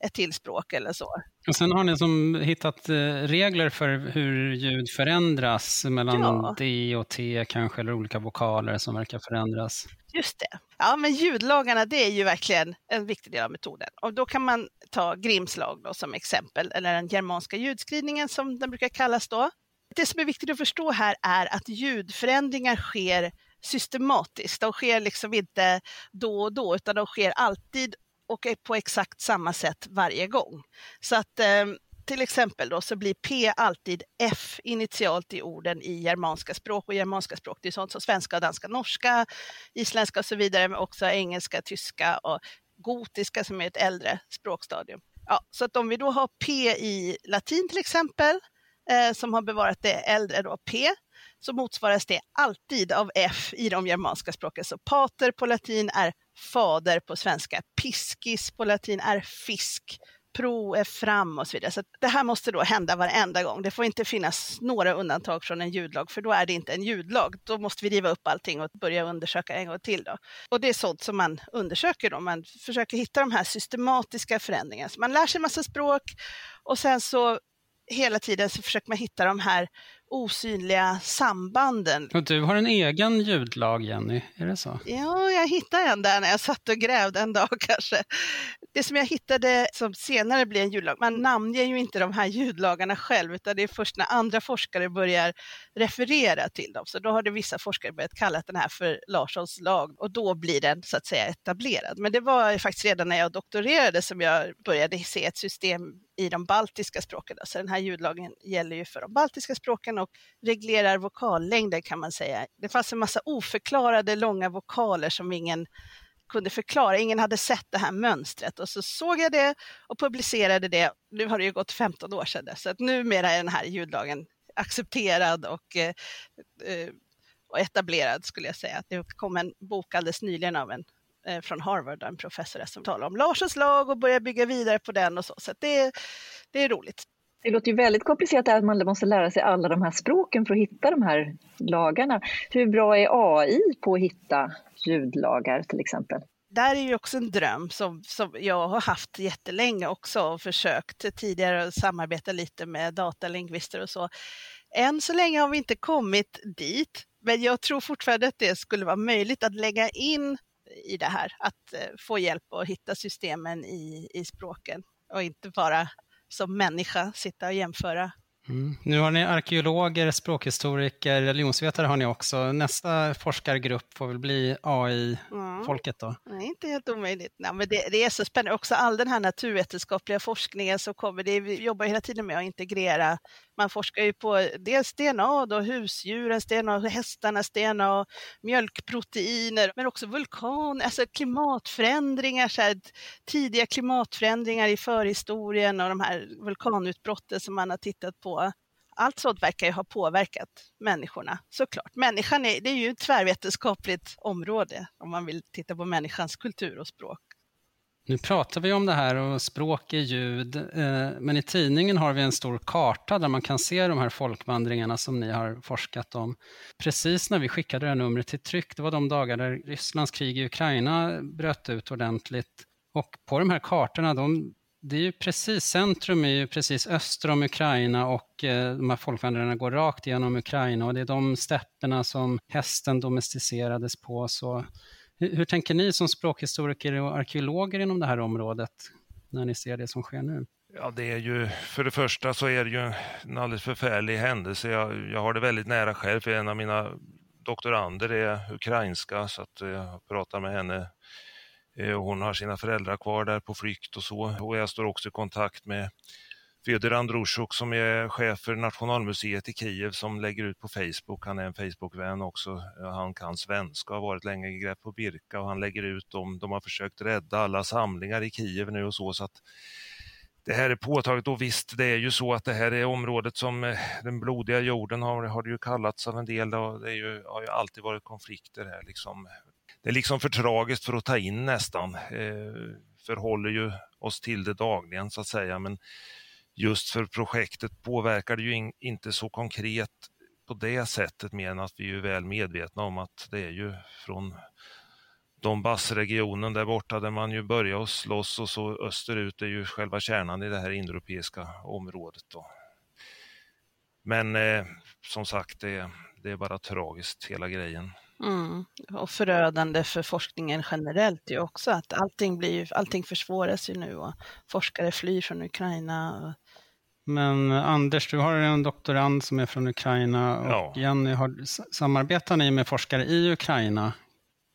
ett till språk eller så. Och sen har ni som hittat eh, regler för hur ljud förändras mellan ja. D och T kanske, eller olika vokaler som verkar förändras. Just det. Ja, men ljudlagarna det är ju verkligen en viktig del av metoden. Och då kan man ta Grimms lag då, som exempel, eller den germanska ljudskrivningen som den brukar kallas då. Det som är viktigt att förstå här är att ljudförändringar sker systematiskt. De sker liksom inte då och då, utan de sker alltid och är på exakt samma sätt varje gång. Så att eh, till exempel då så blir P alltid F initialt i orden i germanska språk och germanska språk det är sånt som svenska, danska, norska, isländska och så vidare, men också engelska, tyska och gotiska som är ett äldre språkstadium. Ja, så att om vi då har P i latin till exempel, eh, som har bevarat det äldre då P, så motsvaras det alltid av F i de germanska språken. Så pater på latin är fader på svenska, piskis på latin är fisk, pro är fram och så vidare. Så det här måste då hända varenda gång. Det får inte finnas några undantag från en ljudlag, för då är det inte en ljudlag. Då måste vi riva upp allting och börja undersöka en gång till. Då. Och det är sånt som man undersöker då. Man försöker hitta de här systematiska förändringarna. Så man lär sig massa språk och sen så hela tiden så försöker man hitta de här osynliga sambanden. Och du har en egen ljudlag, Jenny, är det så? Ja, jag hittade en där när jag satt och grävde en dag kanske. Det som jag hittade som senare blir en ljudlag, man namnger ju inte de här ljudlagarna själv, utan det är först när andra forskare börjar referera till dem. Så då har det vissa forskare börjat kalla den här för Larssons lag och då blir den så att säga etablerad. Men det var faktiskt redan när jag doktorerade som jag började se ett system i de baltiska språken. Så den här ljudlagen gäller ju för de baltiska språken och reglerar vokallängden kan man säga. Det fanns en massa oförklarade långa vokaler som ingen kunde förklara. Ingen hade sett det här mönstret och så såg jag det och publicerade det. Nu har det ju gått 15 år sedan dess, så att numera är den här ljudlagen accepterad och, eh, eh och etablerad skulle jag säga. Det kom en bok alldeles nyligen av en från Harvard, en professor som talar om Larsens lag och börjar bygga vidare på den och så. Så det, det är roligt. Det låter ju väldigt komplicerat att man måste lära sig alla de här språken för att hitta de här lagarna. Hur bra är AI på att hitta ljudlagar till exempel? där är ju också en dröm som, som jag har haft jättelänge också och försökt tidigare samarbeta lite med datalingvister och så. Än så länge har vi inte kommit dit, men jag tror fortfarande att det skulle vara möjligt att lägga in i det här, att eh, få hjälp att hitta systemen i, i språken och inte bara som människa sitta och jämföra Mm. Nu har ni arkeologer, språkhistoriker, religionsvetare har ni också. Nästa forskargrupp får väl bli AI-folket då? Mm. Nej, inte helt omöjligt. Nej, men det, det, är så spännande. Också all den här naturvetenskapliga forskningen som kommer. Det, vi jobbar hela tiden med att integrera. Man forskar ju på dels DNA, då, husdjurens DNA, hästarnas DNA, mjölkproteiner, men också vulkan, alltså klimatförändringar, så här, tidiga klimatförändringar i förhistorien och de här vulkanutbrotten som man har tittat på allt sånt verkar ju ha påverkat människorna såklart. Människan är, det är ju ett tvärvetenskapligt område om man vill titta på människans kultur och språk. Nu pratar vi om det här och språk är ljud, eh, men i tidningen har vi en stor karta där man kan se de här folkvandringarna som ni har forskat om. Precis när vi skickade det här numret till tryck, det var de dagar där Rysslands krig i Ukraina bröt ut ordentligt. Och på de här kartorna, de det är ju precis, centrum är ju precis öster om Ukraina och eh, de här folkvandrarna går rakt igenom Ukraina och det är de stäpperna som hästen domesticerades på. Så hur, hur tänker ni som språkhistoriker och arkeologer inom det här området när ni ser det som sker nu? Ja, det är ju, för det första så är det ju en alldeles förfärlig händelse. Jag, jag har det väldigt nära själv, för en av mina doktorander är ukrainska, så att eh, jag pratar med henne eh, hon har sina föräldrar kvar där på flykt och så. Och jag står också i kontakt med Fedor Andrushuk som är chef för Nationalmuseet i Kiev som lägger ut på Facebook. Han är en Facebook-vän också. Eh, han kan svenska och har varit länge i Grepp på Birka och han lägger ut om de har försökt rädda alla samlingar i Kiev nu och så. så att det här är påtagligt och visst, det är ju så att det här är området som eh, den blodiga jorden har, har det ju kallats av en del och det är ju, har ju alltid varit konflikter här. Liksom. Det är liksom för tragiskt för att ta in nästan. Eh, förhåller ju oss till det dagligen så att säga, men just för projektet påverkar det ju in, inte så konkret på det sättet mer än att vi är väl medvetna om att det är ju från Donbassregionen där borta där man ju börjar slåss och så österut är ju själva kärnan i det här indoeuropeiska området. Då. Men eh, som sagt, det, det, är bara tragiskt hela grejen. Mm. Och förödande för forskningen generellt ju också, att allting, blir, allting försvåras ju nu och forskare flyr från Ukraina. Men Anders, du har en doktorand som är från Ukraina och ja. Jenny, har, samarbetar ni med forskare i Ukraina?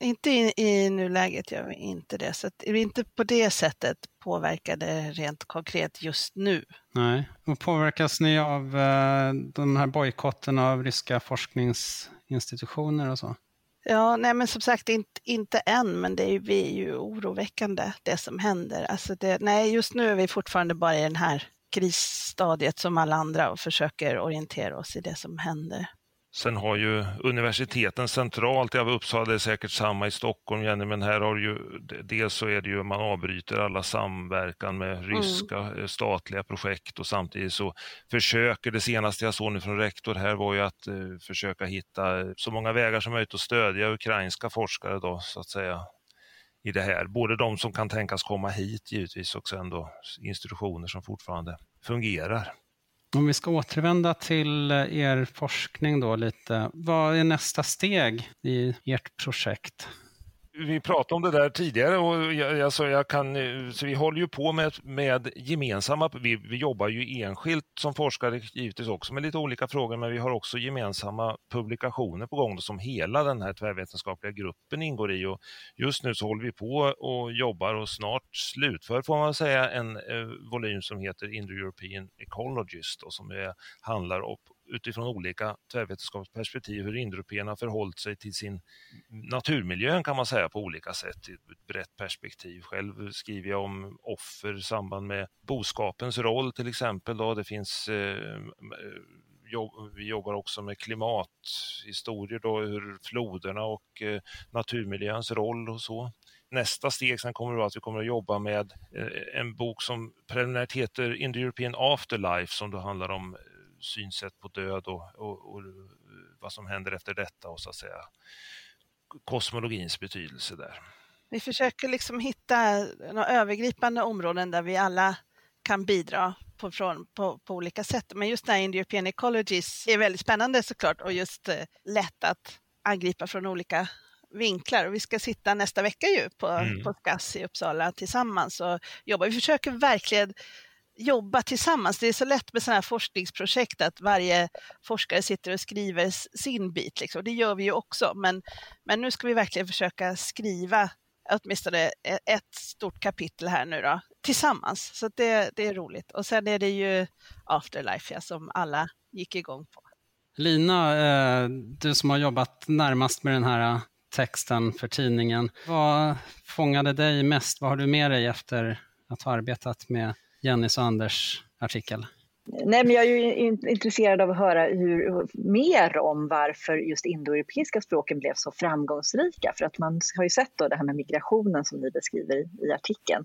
Inte i, i nuläget gör vi inte det, så att vi är inte på det sättet påverkade rent konkret just nu. Nej, och påverkas ni av eh, den här bojkotten av ryska forskningsinstitutioner och så? Ja, nej men som sagt inte, inte än, men det är, vi är ju oroväckande det som händer. Alltså det, nej, just nu är vi fortfarande bara i den här krisstadiet som alla andra och försöker orientera oss i det som händer. Sen har ju universiteten centralt, ja Uppsala det är säkert samma i Stockholm Jenny, men här har ju dels så är det ju man avbryter alla samverkan med mm. ryska mm. statliga projekt och samtidigt så försöker, det senaste jag såg nu från rektor här var ju att uh, försöka hitta så många vägar som möjligt att stödja ukrainska forskare då så att säga i det här. Både de som kan tänkas komma hit givetvis och sen då institutioner som fortfarande fungerar. Om vi ska återvända till eh, er forskning då lite. Vad är nästa steg i ert projekt? Vi pratade om det där tidigare och jag, alltså jag kan, eh, så vi håller ju på med, med gemensamma, vi, vi jobbar ju enskilt som forskare givetvis också med lite olika frågor men vi har också gemensamma publikationer på gång som hela den här tvärvetenskapliga gruppen ingår i. Och just nu så håller vi på och jobbar och snart slutför får man säga en eh, volym som heter Indo-European Ecologist och som är, handlar om utifrån olika tvärvetenskapliga perspektiv hur indoeuropeerna förhållit sig till sin naturmiljö kan man säga på olika sätt i ett brett perspektiv. Själv skriver jag om offer i samband med boskapens roll till exempel. Då. Det finns eh, vi jobbar också med klimathistorier, då, hur floderna och eh, naturmiljöns roll och så. Nästa steg sen kommer vara att vi kommer att jobba med eh, en bok som preliminärt heter Indo-European Afterlife som då handlar om synsätt på död och, och, och, vad som händer efter detta och så att säga kosmologins betydelse där. Vi försöker liksom hitta några övergripande områden där vi alla kan bidra på, från, på, på olika sätt. Men just det här Indo-European Ecologies är väldigt spännande såklart och just eh, lätt att angripa från olika vinklar. Och vi ska sitta nästa vecka ju på, mm. på SKAS i Uppsala tillsammans och jobba. Vi försöker verkligen jobba tillsammans. Det är så lätt med sådana här forskningsprojekt att varje forskare sitter och skriver sin bit. Liksom. Det gör vi ju också, men, men nu ska vi verkligen försöka skriva åtminstone e-, ett stort kapitel här nu då, tillsammans. Så det, det är roligt. Och sen är det ju Afterlife ja, som alla gick igång på. Lina, eh, du som har jobbat närmast med den här eh, texten för tidningen. Vad fångade dig mest? Vad har du med dig efter att ha arbetat med Jennys och Anders artikel? Nej, men jag är ju intresserad av att höra hur, mer om varför just indoeuropeiska språken blev så framgångsrika. För att man har ju sett då det här med migrationen som ni beskriver i, i artikeln.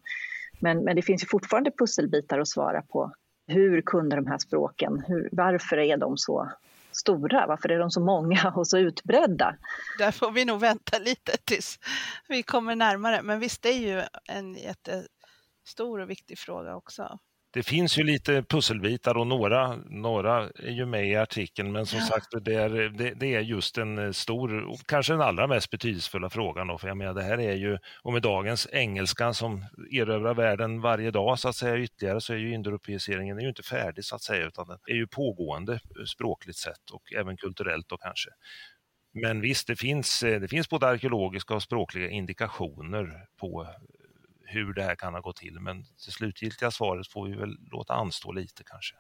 Men, men det finns ju fortfarande pusselbitar att svara på. Hur kunde de här språken, hur, varför är de så stora? Varför är de så många och så utbredda? Där får vi nog vänta lite tills vi kommer närmare. Men visst, det är ju en jätte stor och viktig fråga också. Det finns ju lite pusselbitar och några, några är ju med i artikeln men som ja. sagt det är, det, det, är just en stor, kanske den allra mest betydelsefulla frågan. Då, för jag menar, det här är ju, och med dagens engelska som erövrar världen varje dag så att säga ytterligare så är ju indoeuropeiseringen ju inte färdig så att säga utan den är ju pågående språkligt sett och även kulturellt då kanske. Men visst, det finns, det finns både arkeologiska och språkliga indikationer på hur det här kan ha gått till. Men det slutgiltiga svaret får vi väl låta anstå lite kanske.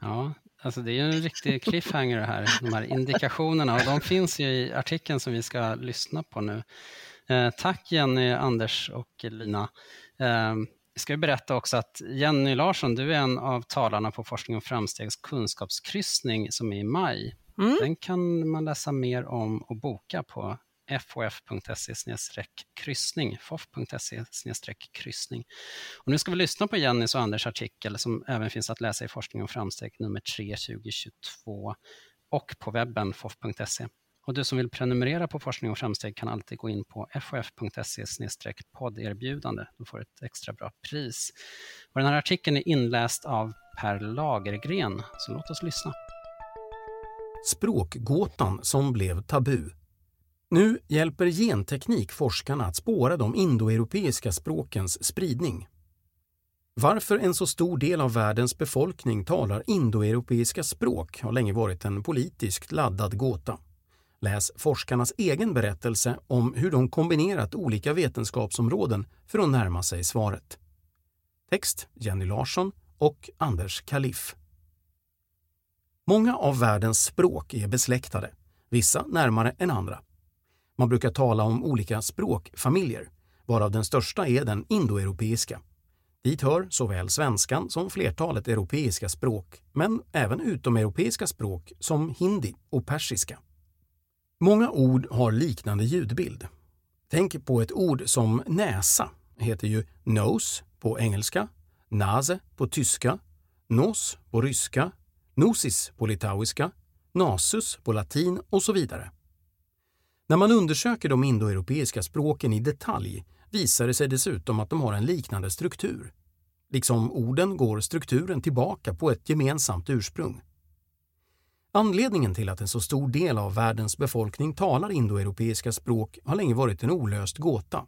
Ja, alltså det är en riktig cliffhanger det här, de här indikationerna och de finns ju i artikeln som vi ska lyssna på nu. Eh, tack Jenny, Anders och Lina. Eh, jag ska berätta också att Jenny Larsson, du är en av talarna på Forskning och framstegs kunskapskryssning som är i maj. Mm. Den kan man läsa mer om och boka på fof.se kryssning, fof.se kryssning. Och nu ska vi lyssna på Jennys och Anders artikel som även finns att läsa i Forskning och framsteg nummer 3 2022 och på webben fof.se. Och du som vill prenumerera på Forskning och framsteg kan alltid gå in på fof.se podderbjudande. Då får ett extra bra pris. Och den här artikeln är inläst av Per Lagergren, så låt oss lyssna. Språkgåtan som blev tabu nu hjälper genteknik forskarna att spåra de indoeuropeiska språkens spridning. Varför en så stor del av världens befolkning talar indoeuropeiska språk har länge varit en politiskt laddad gåta. Läs forskarnas egen berättelse om hur de kombinerat olika vetenskapsområden för att närma sig svaret. Text Jenny Larsson och Anders Kaliff. Många av världens språk är besläktade, vissa närmare än andra. Man brukar tala om olika språkfamiljer, varav den största är den indoeuropeiska. Dit hör såväl svenskan som flertalet europeiska språk, men även utomeuropeiska språk som hindi och persiska. Många ord har liknande ljudbild. Tänk på ett ord som näsa, heter ju nose på engelska, nase på tyska, nos på ryska, nosis på litauiska, nasus på latin och så vidare. När man undersöker de indoeuropeiska språken i detalj visar det sig dessutom att de har en liknande struktur. Liksom orden går strukturen tillbaka på ett gemensamt ursprung. Anledningen till att en så stor del av världens befolkning talar indoeuropeiska språk har länge varit en olöst gåta.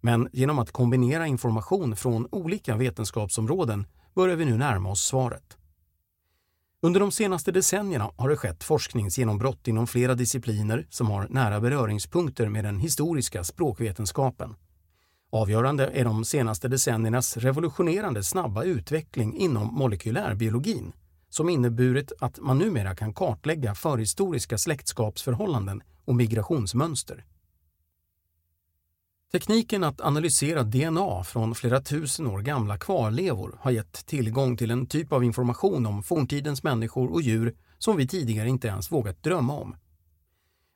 Men genom att kombinera information från olika vetenskapsområden börjar vi nu närma oss svaret. Under de senaste decennierna har det skett forskningsgenombrott inom flera discipliner som har nära beröringspunkter med den historiska språkvetenskapen. Avgörande är de senaste decenniernas revolutionerande snabba utveckling inom molekylärbiologin som inneburit att man numera kan kartlägga förhistoriska släktskapsförhållanden och migrationsmönster. Tekniken att analysera DNA från flera tusen år gamla kvarlevor har gett tillgång till en typ av information om forntidens människor och djur som vi tidigare inte ens vågat drömma om.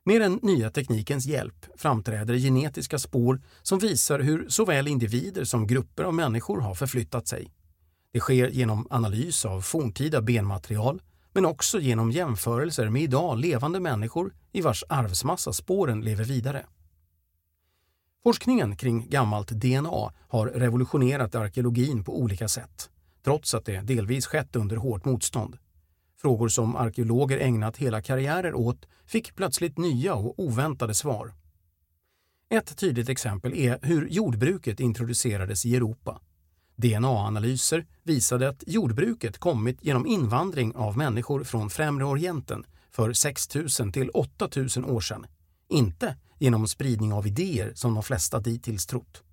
Med den nya teknikens hjälp framträder genetiska spår som visar hur såväl individer som grupper av människor har förflyttat sig. Det sker genom analys av forntida benmaterial men också genom jämförelser med idag levande människor i vars arvsmassa spåren lever vidare. Forskningen kring gammalt DNA har revolutionerat arkeologin på olika sätt, trots att det delvis skett under hårt motstånd. Frågor som arkeologer ägnat hela karriärer åt fick plötsligt nya och oväntade svar. Ett tydligt exempel är hur jordbruket introducerades i Europa. DNA-analyser visade att jordbruket kommit genom invandring av människor från Främre Orienten för 6 000 till 8 000 år sedan, inte genom spridning av idéer som de flesta dittills trott.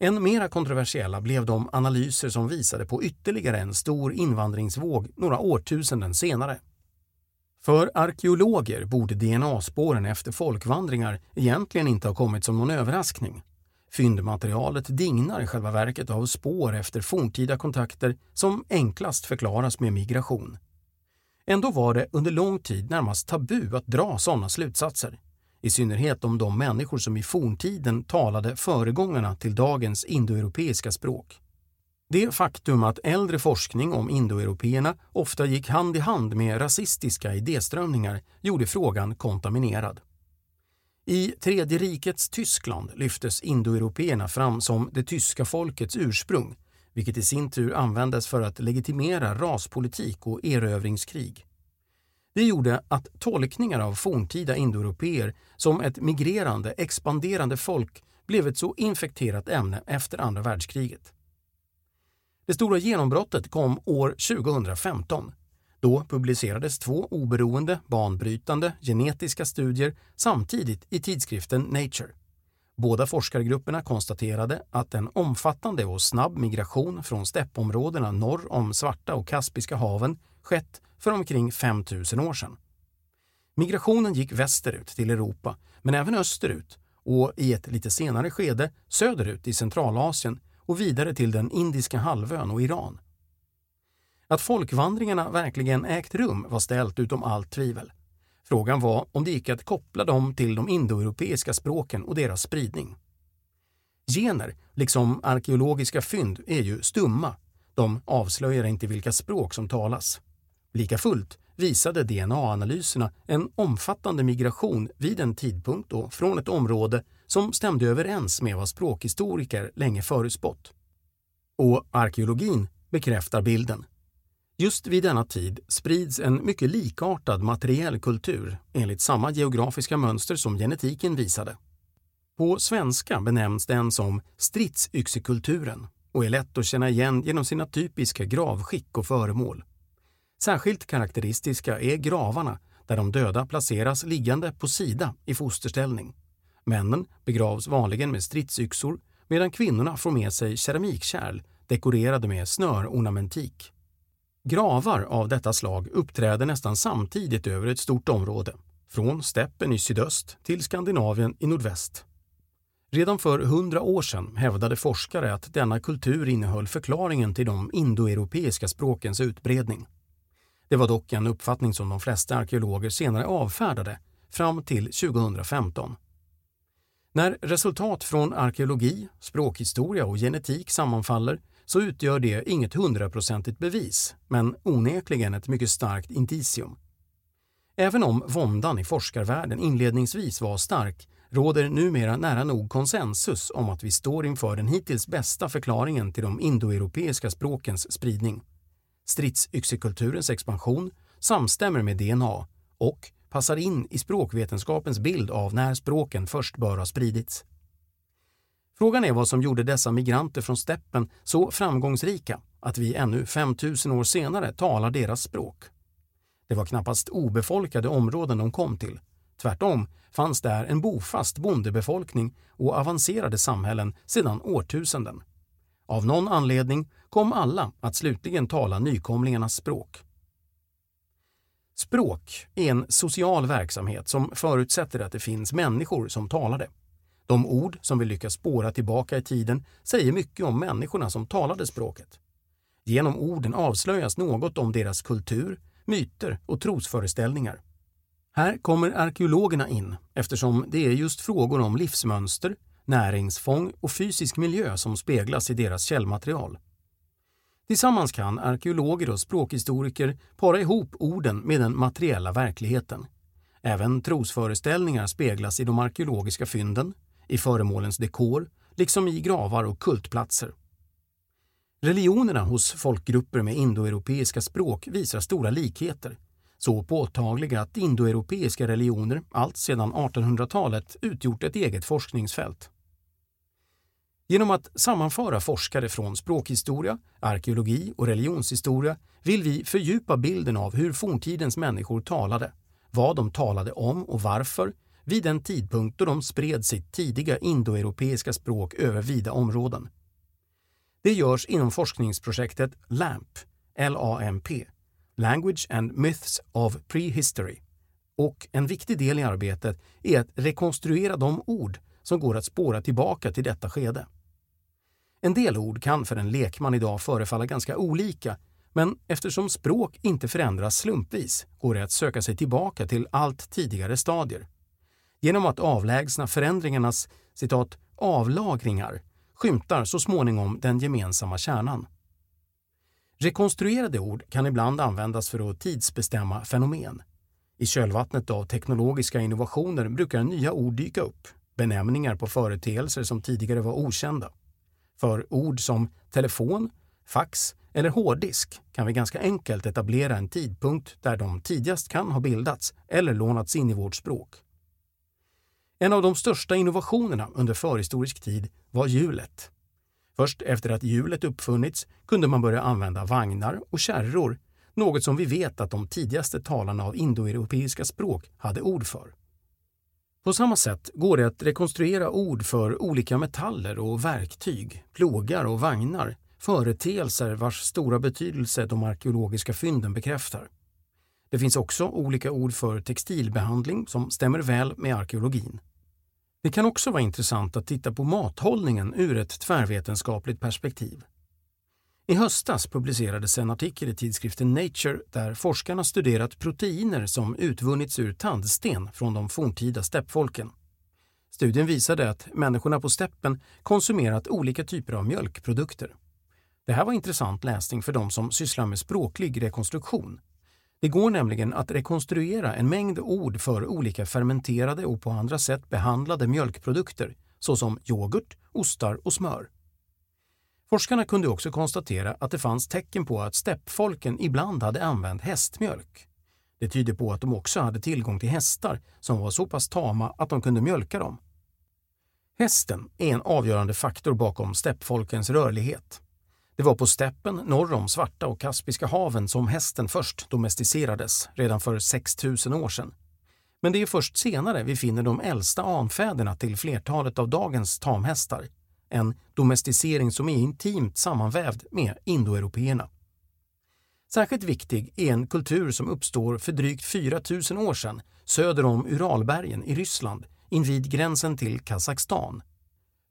Än mera kontroversiella blev de analyser som visade på ytterligare en stor invandringsvåg några årtusenden senare. För arkeologer borde DNA-spåren efter folkvandringar egentligen inte ha kommit som någon överraskning. Fyndmaterialet dignar i själva verket av spår efter forntida kontakter som enklast förklaras med migration. Ändå var det under lång tid närmast tabu att dra sådana slutsatser i synnerhet om de människor som i forntiden talade föregångarna till dagens indoeuropeiska språk. Det faktum att äldre forskning om indoeuropeerna ofta gick hand i hand med rasistiska idéströmningar gjorde frågan kontaminerad. I Tredje rikets Tyskland lyftes indoeuropeerna fram som det tyska folkets ursprung, vilket i sin tur användes för att legitimera raspolitik och erövringskrig. Det gjorde att tolkningar av forntida indoeuropeer som ett migrerande, expanderande folk blev ett så infekterat ämne efter andra världskriget. Det stora genombrottet kom år 2015. Då publicerades två oberoende, banbrytande genetiska studier samtidigt i tidskriften Nature. Båda forskargrupperna konstaterade att en omfattande och snabb migration från steppområdena norr om Svarta och Kaspiska haven skett för omkring 5000 år sedan. Migrationen gick västerut till Europa, men även österut och i ett lite senare skede söderut i Centralasien och vidare till den Indiska halvön och Iran. Att folkvandringarna verkligen ägt rum var ställt utom allt tvivel. Frågan var om det gick att koppla dem till de indoeuropeiska språken och deras spridning. Gener, liksom arkeologiska fynd, är ju stumma. De avslöjar inte vilka språk som talas. Lika fullt visade DNA-analyserna en omfattande migration vid en tidpunkt och från ett område som stämde överens med vad språkhistoriker länge förutspått. Och arkeologin bekräftar bilden. Just vid denna tid sprids en mycket likartad materiell kultur enligt samma geografiska mönster som genetiken visade. På svenska benämns den som stridsyxekulturen och är lätt att känna igen genom sina typiska gravskick och föremål. Särskilt karaktäristiska är gravarna där de döda placeras liggande på sida i fosterställning. Männen begravs vanligen med stridsyxor medan kvinnorna får med sig keramikkärl dekorerade med snörornamentik. Gravar av detta slag uppträder nästan samtidigt över ett stort område, från steppen i sydöst till Skandinavien i nordväst. Redan för hundra år sedan hävdade forskare att denna kultur innehöll förklaringen till de indoeuropeiska språkens utbredning. Det var dock en uppfattning som de flesta arkeologer senare avfärdade fram till 2015. När resultat från arkeologi, språkhistoria och genetik sammanfaller så utgör det inget hundraprocentigt bevis, men onekligen ett mycket starkt indicium. Även om våndan i forskarvärlden inledningsvis var stark råder numera nära nog konsensus om att vi står inför den hittills bästa förklaringen till de indoeuropeiska språkens spridning. Stridsyxekulturens expansion samstämmer med DNA och passar in i språkvetenskapens bild av när språken först bör ha spridits. Frågan är vad som gjorde dessa migranter från steppen så framgångsrika att vi ännu 5000 år senare talar deras språk. Det var knappast obefolkade områden de kom till. Tvärtom fanns där en bofast bondebefolkning och avancerade samhällen sedan årtusenden. Av någon anledning kom alla att slutligen tala nykomlingarnas språk. Språk är en social verksamhet som förutsätter att det finns människor som talar det. De ord som vi lyckas spåra tillbaka i tiden säger mycket om människorna som talade språket. Genom orden avslöjas något om deras kultur, myter och trosföreställningar. Här kommer arkeologerna in eftersom det är just frågor om livsmönster, näringsfång och fysisk miljö som speglas i deras källmaterial. Tillsammans kan arkeologer och språkhistoriker para ihop orden med den materiella verkligheten. Även trosföreställningar speglas i de arkeologiska fynden, i föremålens dekor, liksom i gravar och kultplatser. Religionerna hos folkgrupper med indoeuropeiska språk visar stora likheter, så påtagliga att indoeuropeiska religioner allt sedan 1800-talet utgjort ett eget forskningsfält. Genom att sammanföra forskare från språkhistoria, arkeologi och religionshistoria vill vi fördjupa bilden av hur forntidens människor talade, vad de talade om och varför vid den tidpunkt då de spred sitt tidiga indoeuropeiska språk över vida områden. Det görs inom forskningsprojektet LAMP, LAMP, Language and Myths of Prehistory. Och en viktig del i arbetet är att rekonstruera de ord som går att spåra tillbaka till detta skede. En del ord kan för en lekman idag förefalla ganska olika, men eftersom språk inte förändras slumpvis går det att söka sig tillbaka till allt tidigare stadier. Genom att avlägsna förändringarnas citat, avlagringar skymtar så småningom den gemensamma kärnan. Rekonstruerade ord kan ibland användas för att tidsbestämma fenomen. I kölvattnet av teknologiska innovationer brukar nya ord dyka upp, benämningar på företeelser som tidigare var okända. För ord som telefon, fax eller hårddisk kan vi ganska enkelt etablera en tidpunkt där de tidigast kan ha bildats eller lånats in i vårt språk. En av de största innovationerna under förhistorisk tid var hjulet. Först efter att hjulet uppfunnits kunde man börja använda vagnar och kärror något som vi vet att de tidigaste talarna av indoeuropeiska språk hade ord för. På samma sätt går det att rekonstruera ord för olika metaller och verktyg, plogar och vagnar, företeelser vars stora betydelse de arkeologiska fynden bekräftar. Det finns också olika ord för textilbehandling som stämmer väl med arkeologin. Det kan också vara intressant att titta på mathållningen ur ett tvärvetenskapligt perspektiv. I höstas publicerades en artikel i tidskriften Nature där forskarna studerat proteiner som utvunnits ur tandsten från de forntida steppfolken. Studien visade att människorna på steppen konsumerat olika typer av mjölkprodukter. Det här var intressant läsning för de som sysslar med språklig rekonstruktion. Det går nämligen att rekonstruera en mängd ord för olika fermenterade och på andra sätt behandlade mjölkprodukter såsom yoghurt, ostar och smör. Forskarna kunde också konstatera att det fanns tecken på att steppfolken ibland hade använt hästmjölk. Det tyder på att de också hade tillgång till hästar som var så pass tama att de kunde mjölka dem. Hästen är en avgörande faktor bakom steppfolkens rörlighet. Det var på steppen norr om Svarta och Kaspiska haven som hästen först domesticerades, redan för 6000 år sedan. Men det är först senare vi finner de äldsta anfäderna till flertalet av dagens tamhästar. En domesticering som är intimt sammanvävd med indoeuropeerna. Särskilt viktig är en kultur som uppstår för drygt 4000 år sedan söder om Uralbergen i Ryssland invid gränsen till Kazakstan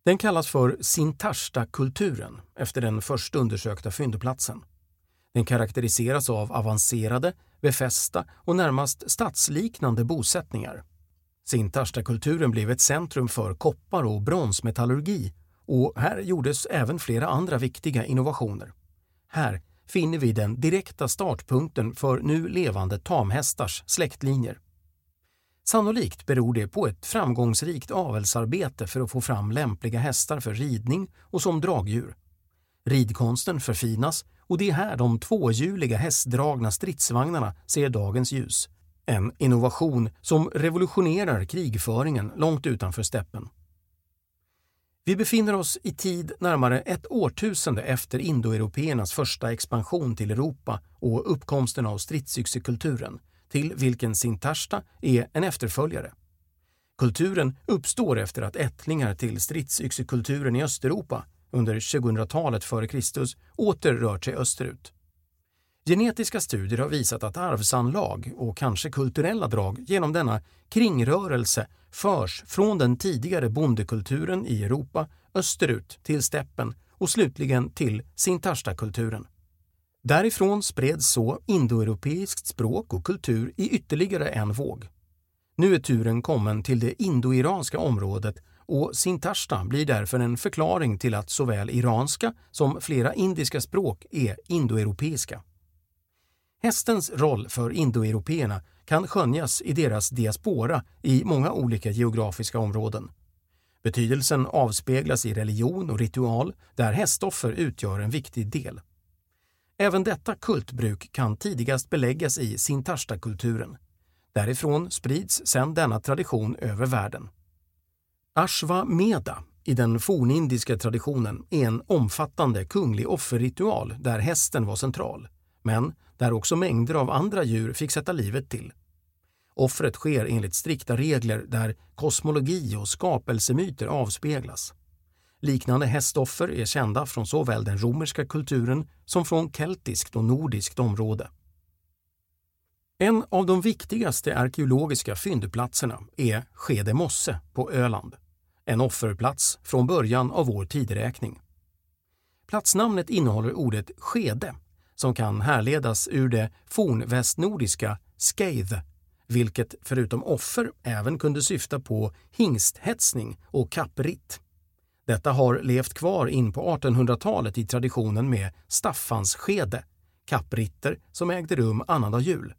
den kallas för Sintashta-kulturen efter den först undersökta fyndplatsen. Den karaktäriseras av avancerade, befästa och närmast stadsliknande bosättningar. Sintashta-kulturen blev ett centrum för koppar och bronsmetallurgi och här gjordes även flera andra viktiga innovationer. Här finner vi den direkta startpunkten för nu levande tamhästars släktlinjer. Sannolikt beror det på ett framgångsrikt avelsarbete för att få fram lämpliga hästar för ridning och som dragdjur. Ridkonsten förfinas och det är här de tvåhjuliga hästdragna stridsvagnarna ser dagens ljus. En innovation som revolutionerar krigföringen långt utanför steppen. Vi befinner oss i tid närmare ett årtusende efter indoeuropeernas första expansion till Europa och uppkomsten av stridsyxekulturen till vilken Sintashta är en efterföljare. Kulturen uppstår efter att ättlingar till stridsyxekulturen i Östeuropa under 2000-talet f.Kr. åter rört sig österut. Genetiska studier har visat att arvsanlag och kanske kulturella drag genom denna kringrörelse förs från den tidigare bondekulturen i Europa österut till steppen och slutligen till Sintashta-kulturen. Därifrån spreds så indoeuropeiskt språk och kultur i ytterligare en våg. Nu är turen kommen till det indoiranska området och Sintashta blir därför en förklaring till att såväl iranska som flera indiska språk är indoeuropeiska. Hästens roll för indoeuropeerna kan skönjas i deras diaspora i många olika geografiska områden. Betydelsen avspeglas i religion och ritual där hästoffer utgör en viktig del. Även detta kultbruk kan tidigast beläggas i Sintashta-kulturen. Därifrån sprids sedan denna tradition över världen. Ashva-meda i den fornindiska traditionen är en omfattande kunglig offerritual där hästen var central, men där också mängder av andra djur fick sätta livet till. Offret sker enligt strikta regler där kosmologi och skapelsemyter avspeglas. Liknande hästoffer är kända från såväl den romerska kulturen som från keltiskt och nordiskt område. En av de viktigaste arkeologiska fyndplatserna är Skede mosse på Öland. En offerplats från början av vår tideräkning. Platsnamnet innehåller ordet skede som kan härledas ur det fornvästnordiska skeith, vilket förutom offer även kunde syfta på hingsthetsning och kappritt. Detta har levt kvar in på 1800-talet i traditionen med Staffansskede, kappritter som ägde rum annandag jul.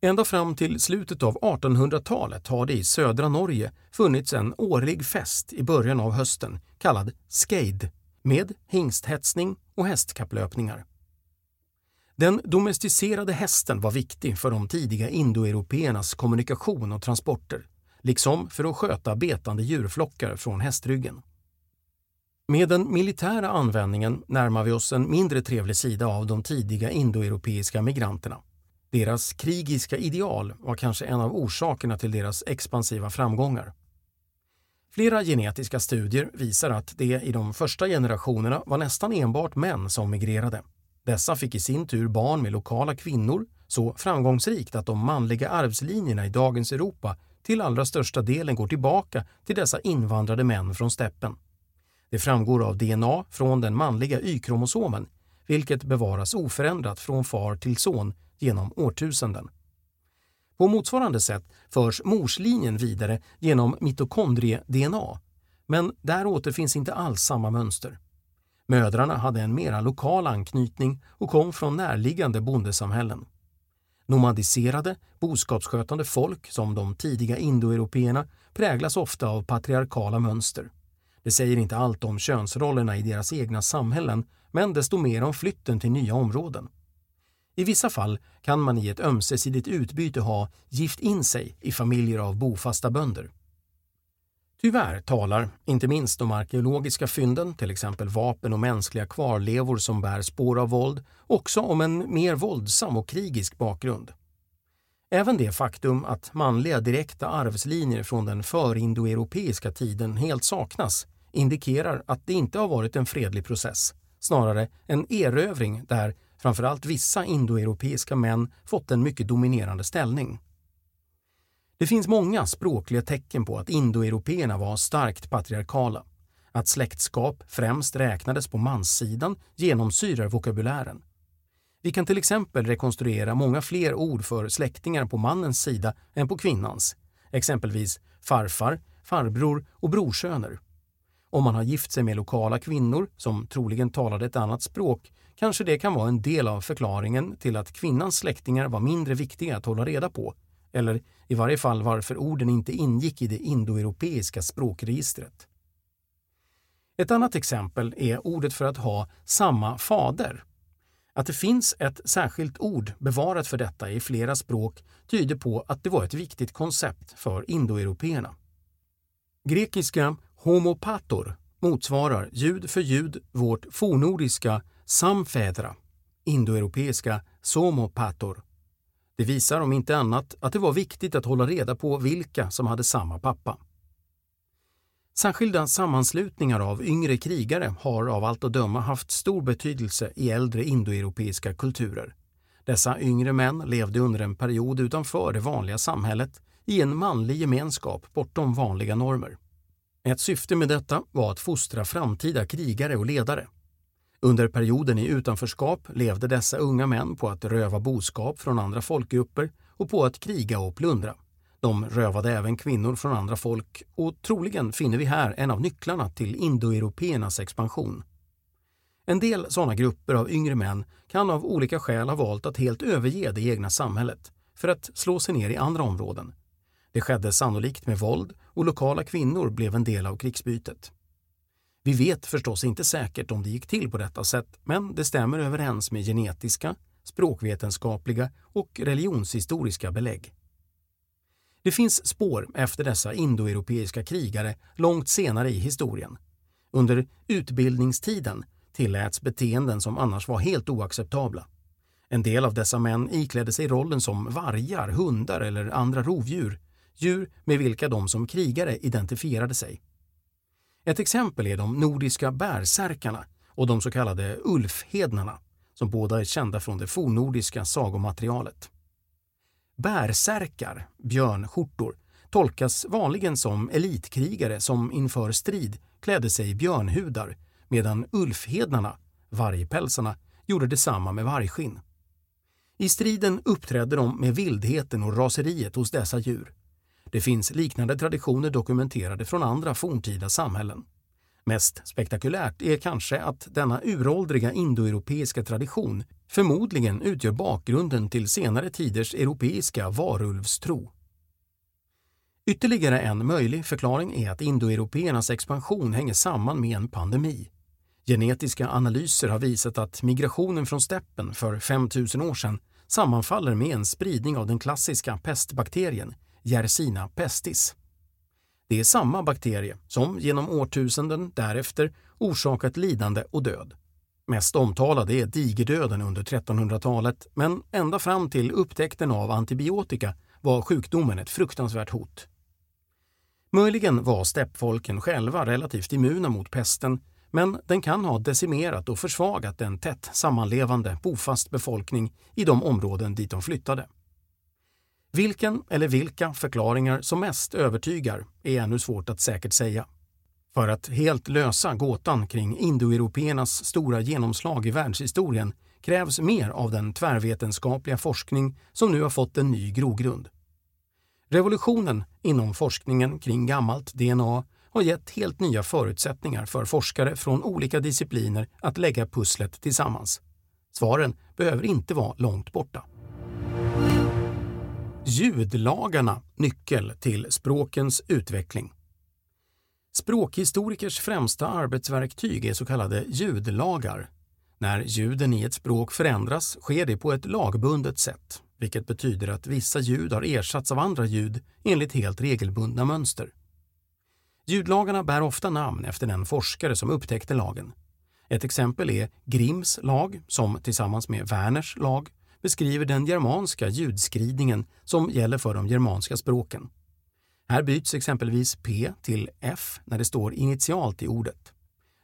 Ända fram till slutet av 1800-talet har det i södra Norge funnits en årlig fest i början av hösten kallad skeid med hingsthetsning och hästkapplöpningar. Den domesticerade hästen var viktig för de tidiga indoeuropeernas kommunikation och transporter, liksom för att sköta betande djurflockar från hästryggen. Med den militära användningen närmar vi oss en mindre trevlig sida av de tidiga indoeuropeiska migranterna. Deras krigiska ideal var kanske en av orsakerna till deras expansiva framgångar. Flera genetiska studier visar att det i de första generationerna var nästan enbart män som migrerade. Dessa fick i sin tur barn med lokala kvinnor så framgångsrikt att de manliga arvslinjerna i dagens Europa till allra största delen går tillbaka till dessa invandrade män från steppen. Det framgår av DNA från den manliga Y-kromosomen, vilket bevaras oförändrat från far till son genom årtusenden. På motsvarande sätt förs morslinjen vidare genom mitokondrie-DNA, men där återfinns inte alls samma mönster. Mödrarna hade en mera lokal anknytning och kom från närliggande bondesamhällen. Nomadiserade, boskapsskötande folk som de tidiga indoeuropeerna präglas ofta av patriarkala mönster. Det säger inte allt om könsrollerna i deras egna samhällen, men desto mer om flytten till nya områden. I vissa fall kan man i ett ömsesidigt utbyte ha gift in sig i familjer av bofasta bönder. Tyvärr talar, inte minst de arkeologiska fynden, till exempel vapen och mänskliga kvarlevor som bär spår av våld, också om en mer våldsam och krigisk bakgrund. Även det faktum att manliga direkta arvslinjer från den förindoeuropeiska tiden helt saknas indikerar att det inte har varit en fredlig process, snarare en erövring där framförallt vissa indoeuropeiska män fått en mycket dominerande ställning. Det finns många språkliga tecken på att indoeuropeerna var starkt patriarkala. Att släktskap främst räknades på manssidan genomsyrar vokabulären. Vi kan till exempel rekonstruera många fler ord för släktingar på mannens sida än på kvinnans, exempelvis farfar, farbror och brorsöner. Om man har gift sig med lokala kvinnor som troligen talade ett annat språk kanske det kan vara en del av förklaringen till att kvinnans släktingar var mindre viktiga att hålla reda på, eller i varje fall varför orden inte ingick i det indoeuropeiska språkregistret. Ett annat exempel är ordet för att ha samma fader. Att det finns ett särskilt ord bevarat för detta i flera språk tyder på att det var ett viktigt koncept för indoeuropeerna. Grekiska homopator motsvarar ljud för ljud vårt fornordiska samfädra, indoeuropeiska somopator. Det visar om inte annat att det var viktigt att hålla reda på vilka som hade samma pappa. Särskilda sammanslutningar av yngre krigare har av allt att döma haft stor betydelse i äldre indoeuropeiska kulturer. Dessa yngre män levde under en period utanför det vanliga samhället i en manlig gemenskap bortom vanliga normer. Ett syfte med detta var att fostra framtida krigare och ledare. Under perioden i utanförskap levde dessa unga män på att röva boskap från andra folkgrupper och på att kriga och plundra. De rövade även kvinnor från andra folk och troligen finner vi här en av nycklarna till indoeuropeernas expansion. En del sådana grupper av yngre män kan av olika skäl ha valt att helt överge det egna samhället för att slå sig ner i andra områden. Det skedde sannolikt med våld och lokala kvinnor blev en del av krigsbytet. Vi vet förstås inte säkert om det gick till på detta sätt, men det stämmer överens med genetiska, språkvetenskapliga och religionshistoriska belägg. Det finns spår efter dessa indoeuropeiska krigare långt senare i historien. Under utbildningstiden tilläts beteenden som annars var helt oacceptabla. En del av dessa män iklädde sig rollen som vargar, hundar eller andra rovdjur, djur med vilka de som krigare identifierade sig. Ett exempel är de nordiska bärsärkarna och de så kallade ulfhednarna, som båda är kända från det fornnordiska sagomaterialet. Bärsärkar, björnskjortor, tolkas vanligen som elitkrigare som inför strid klädde sig i björnhudar medan ulfhednarna, vargpälsarna, gjorde detsamma med vargskinn. I striden uppträdde de med vildheten och raseriet hos dessa djur. Det finns liknande traditioner dokumenterade från andra forntida samhällen. Mest spektakulärt är kanske att denna uråldriga indoeuropeiska tradition förmodligen utgör bakgrunden till senare tiders europeiska varulvstro. Ytterligare en möjlig förklaring är att indoeuropeernas expansion hänger samman med en pandemi. Genetiska analyser har visat att migrationen från steppen för 5000 år sedan sammanfaller med en spridning av den klassiska pestbakterien Yersina pestis. Det är samma bakterie som genom årtusenden därefter orsakat lidande och död. Mest omtalad är digerdöden under 1300-talet men ända fram till upptäckten av antibiotika var sjukdomen ett fruktansvärt hot. Möjligen var steppfolken själva relativt immuna mot pesten men den kan ha decimerat och försvagat en tätt sammanlevande bofast befolkning i de områden dit de flyttade. Vilken eller vilka förklaringar som mest övertygar är ännu svårt att säkert säga. För att helt lösa gåtan kring indoeuropeernas stora genomslag i världshistorien krävs mer av den tvärvetenskapliga forskning som nu har fått en ny grogrund. Revolutionen inom forskningen kring gammalt DNA har gett helt nya förutsättningar för forskare från olika discipliner att lägga pusslet tillsammans. Svaren behöver inte vara långt borta. Ljudlagarna nyckel till språkens utveckling. Språkhistorikers främsta arbetsverktyg är så kallade ljudlagar. När ljuden i ett språk förändras sker det på ett lagbundet sätt, vilket betyder att vissa ljud har ersatts av andra ljud enligt helt regelbundna mönster. Ljudlagarna bär ofta namn efter den forskare som upptäckte lagen. Ett exempel är Grimms lag, som tillsammans med Werners lag beskriver den germanska ljudskridningen som gäller för de germanska språken. Här byts exempelvis P till F när det står initialt i ordet.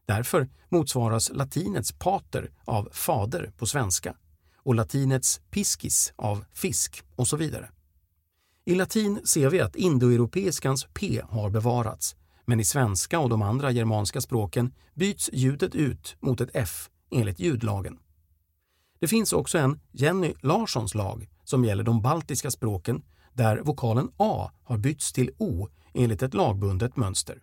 Därför motsvaras latinets pater av fader på svenska och latinets piscis av fisk och så vidare. I latin ser vi att indoeuropeiskans P har bevarats, men i svenska och de andra germanska språken byts ljudet ut mot ett F enligt ljudlagen. Det finns också en Jenny Larssons lag som gäller de baltiska språken där vokalen A har bytts till O enligt ett lagbundet mönster.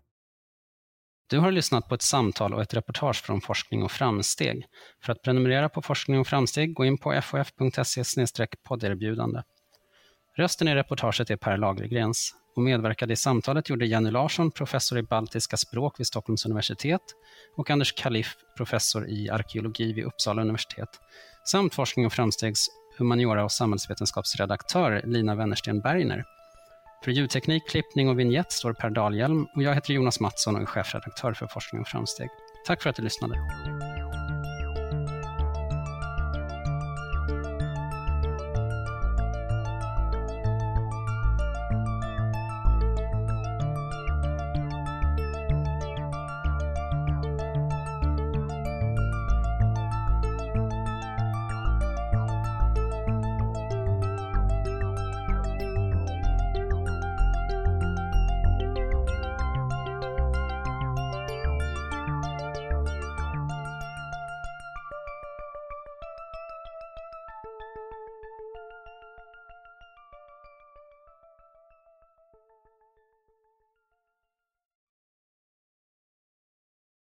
Du har lyssnat på ett samtal och ett reportage från Forskning och framsteg. För att prenumerera på Forskning och framsteg, gå in på fof.se podderbjudande. Rösten i reportaget är Per Lagergrens och medverkade i samtalet gjorde Jenny Larsson, professor i baltiska språk vid Stockholms universitet och Anders Kaliff, professor i arkeologi vid Uppsala universitet, samt Forskning och framstegs humaniora och samhällsvetenskapsredaktör Lina Wennersten Bergner. För ljudteknik, klippning och vignett står Per Dahlhjelm och jag heter Jonas Mattsson och är chefredaktör för Forskning och framsteg. Tack för att du lyssnade.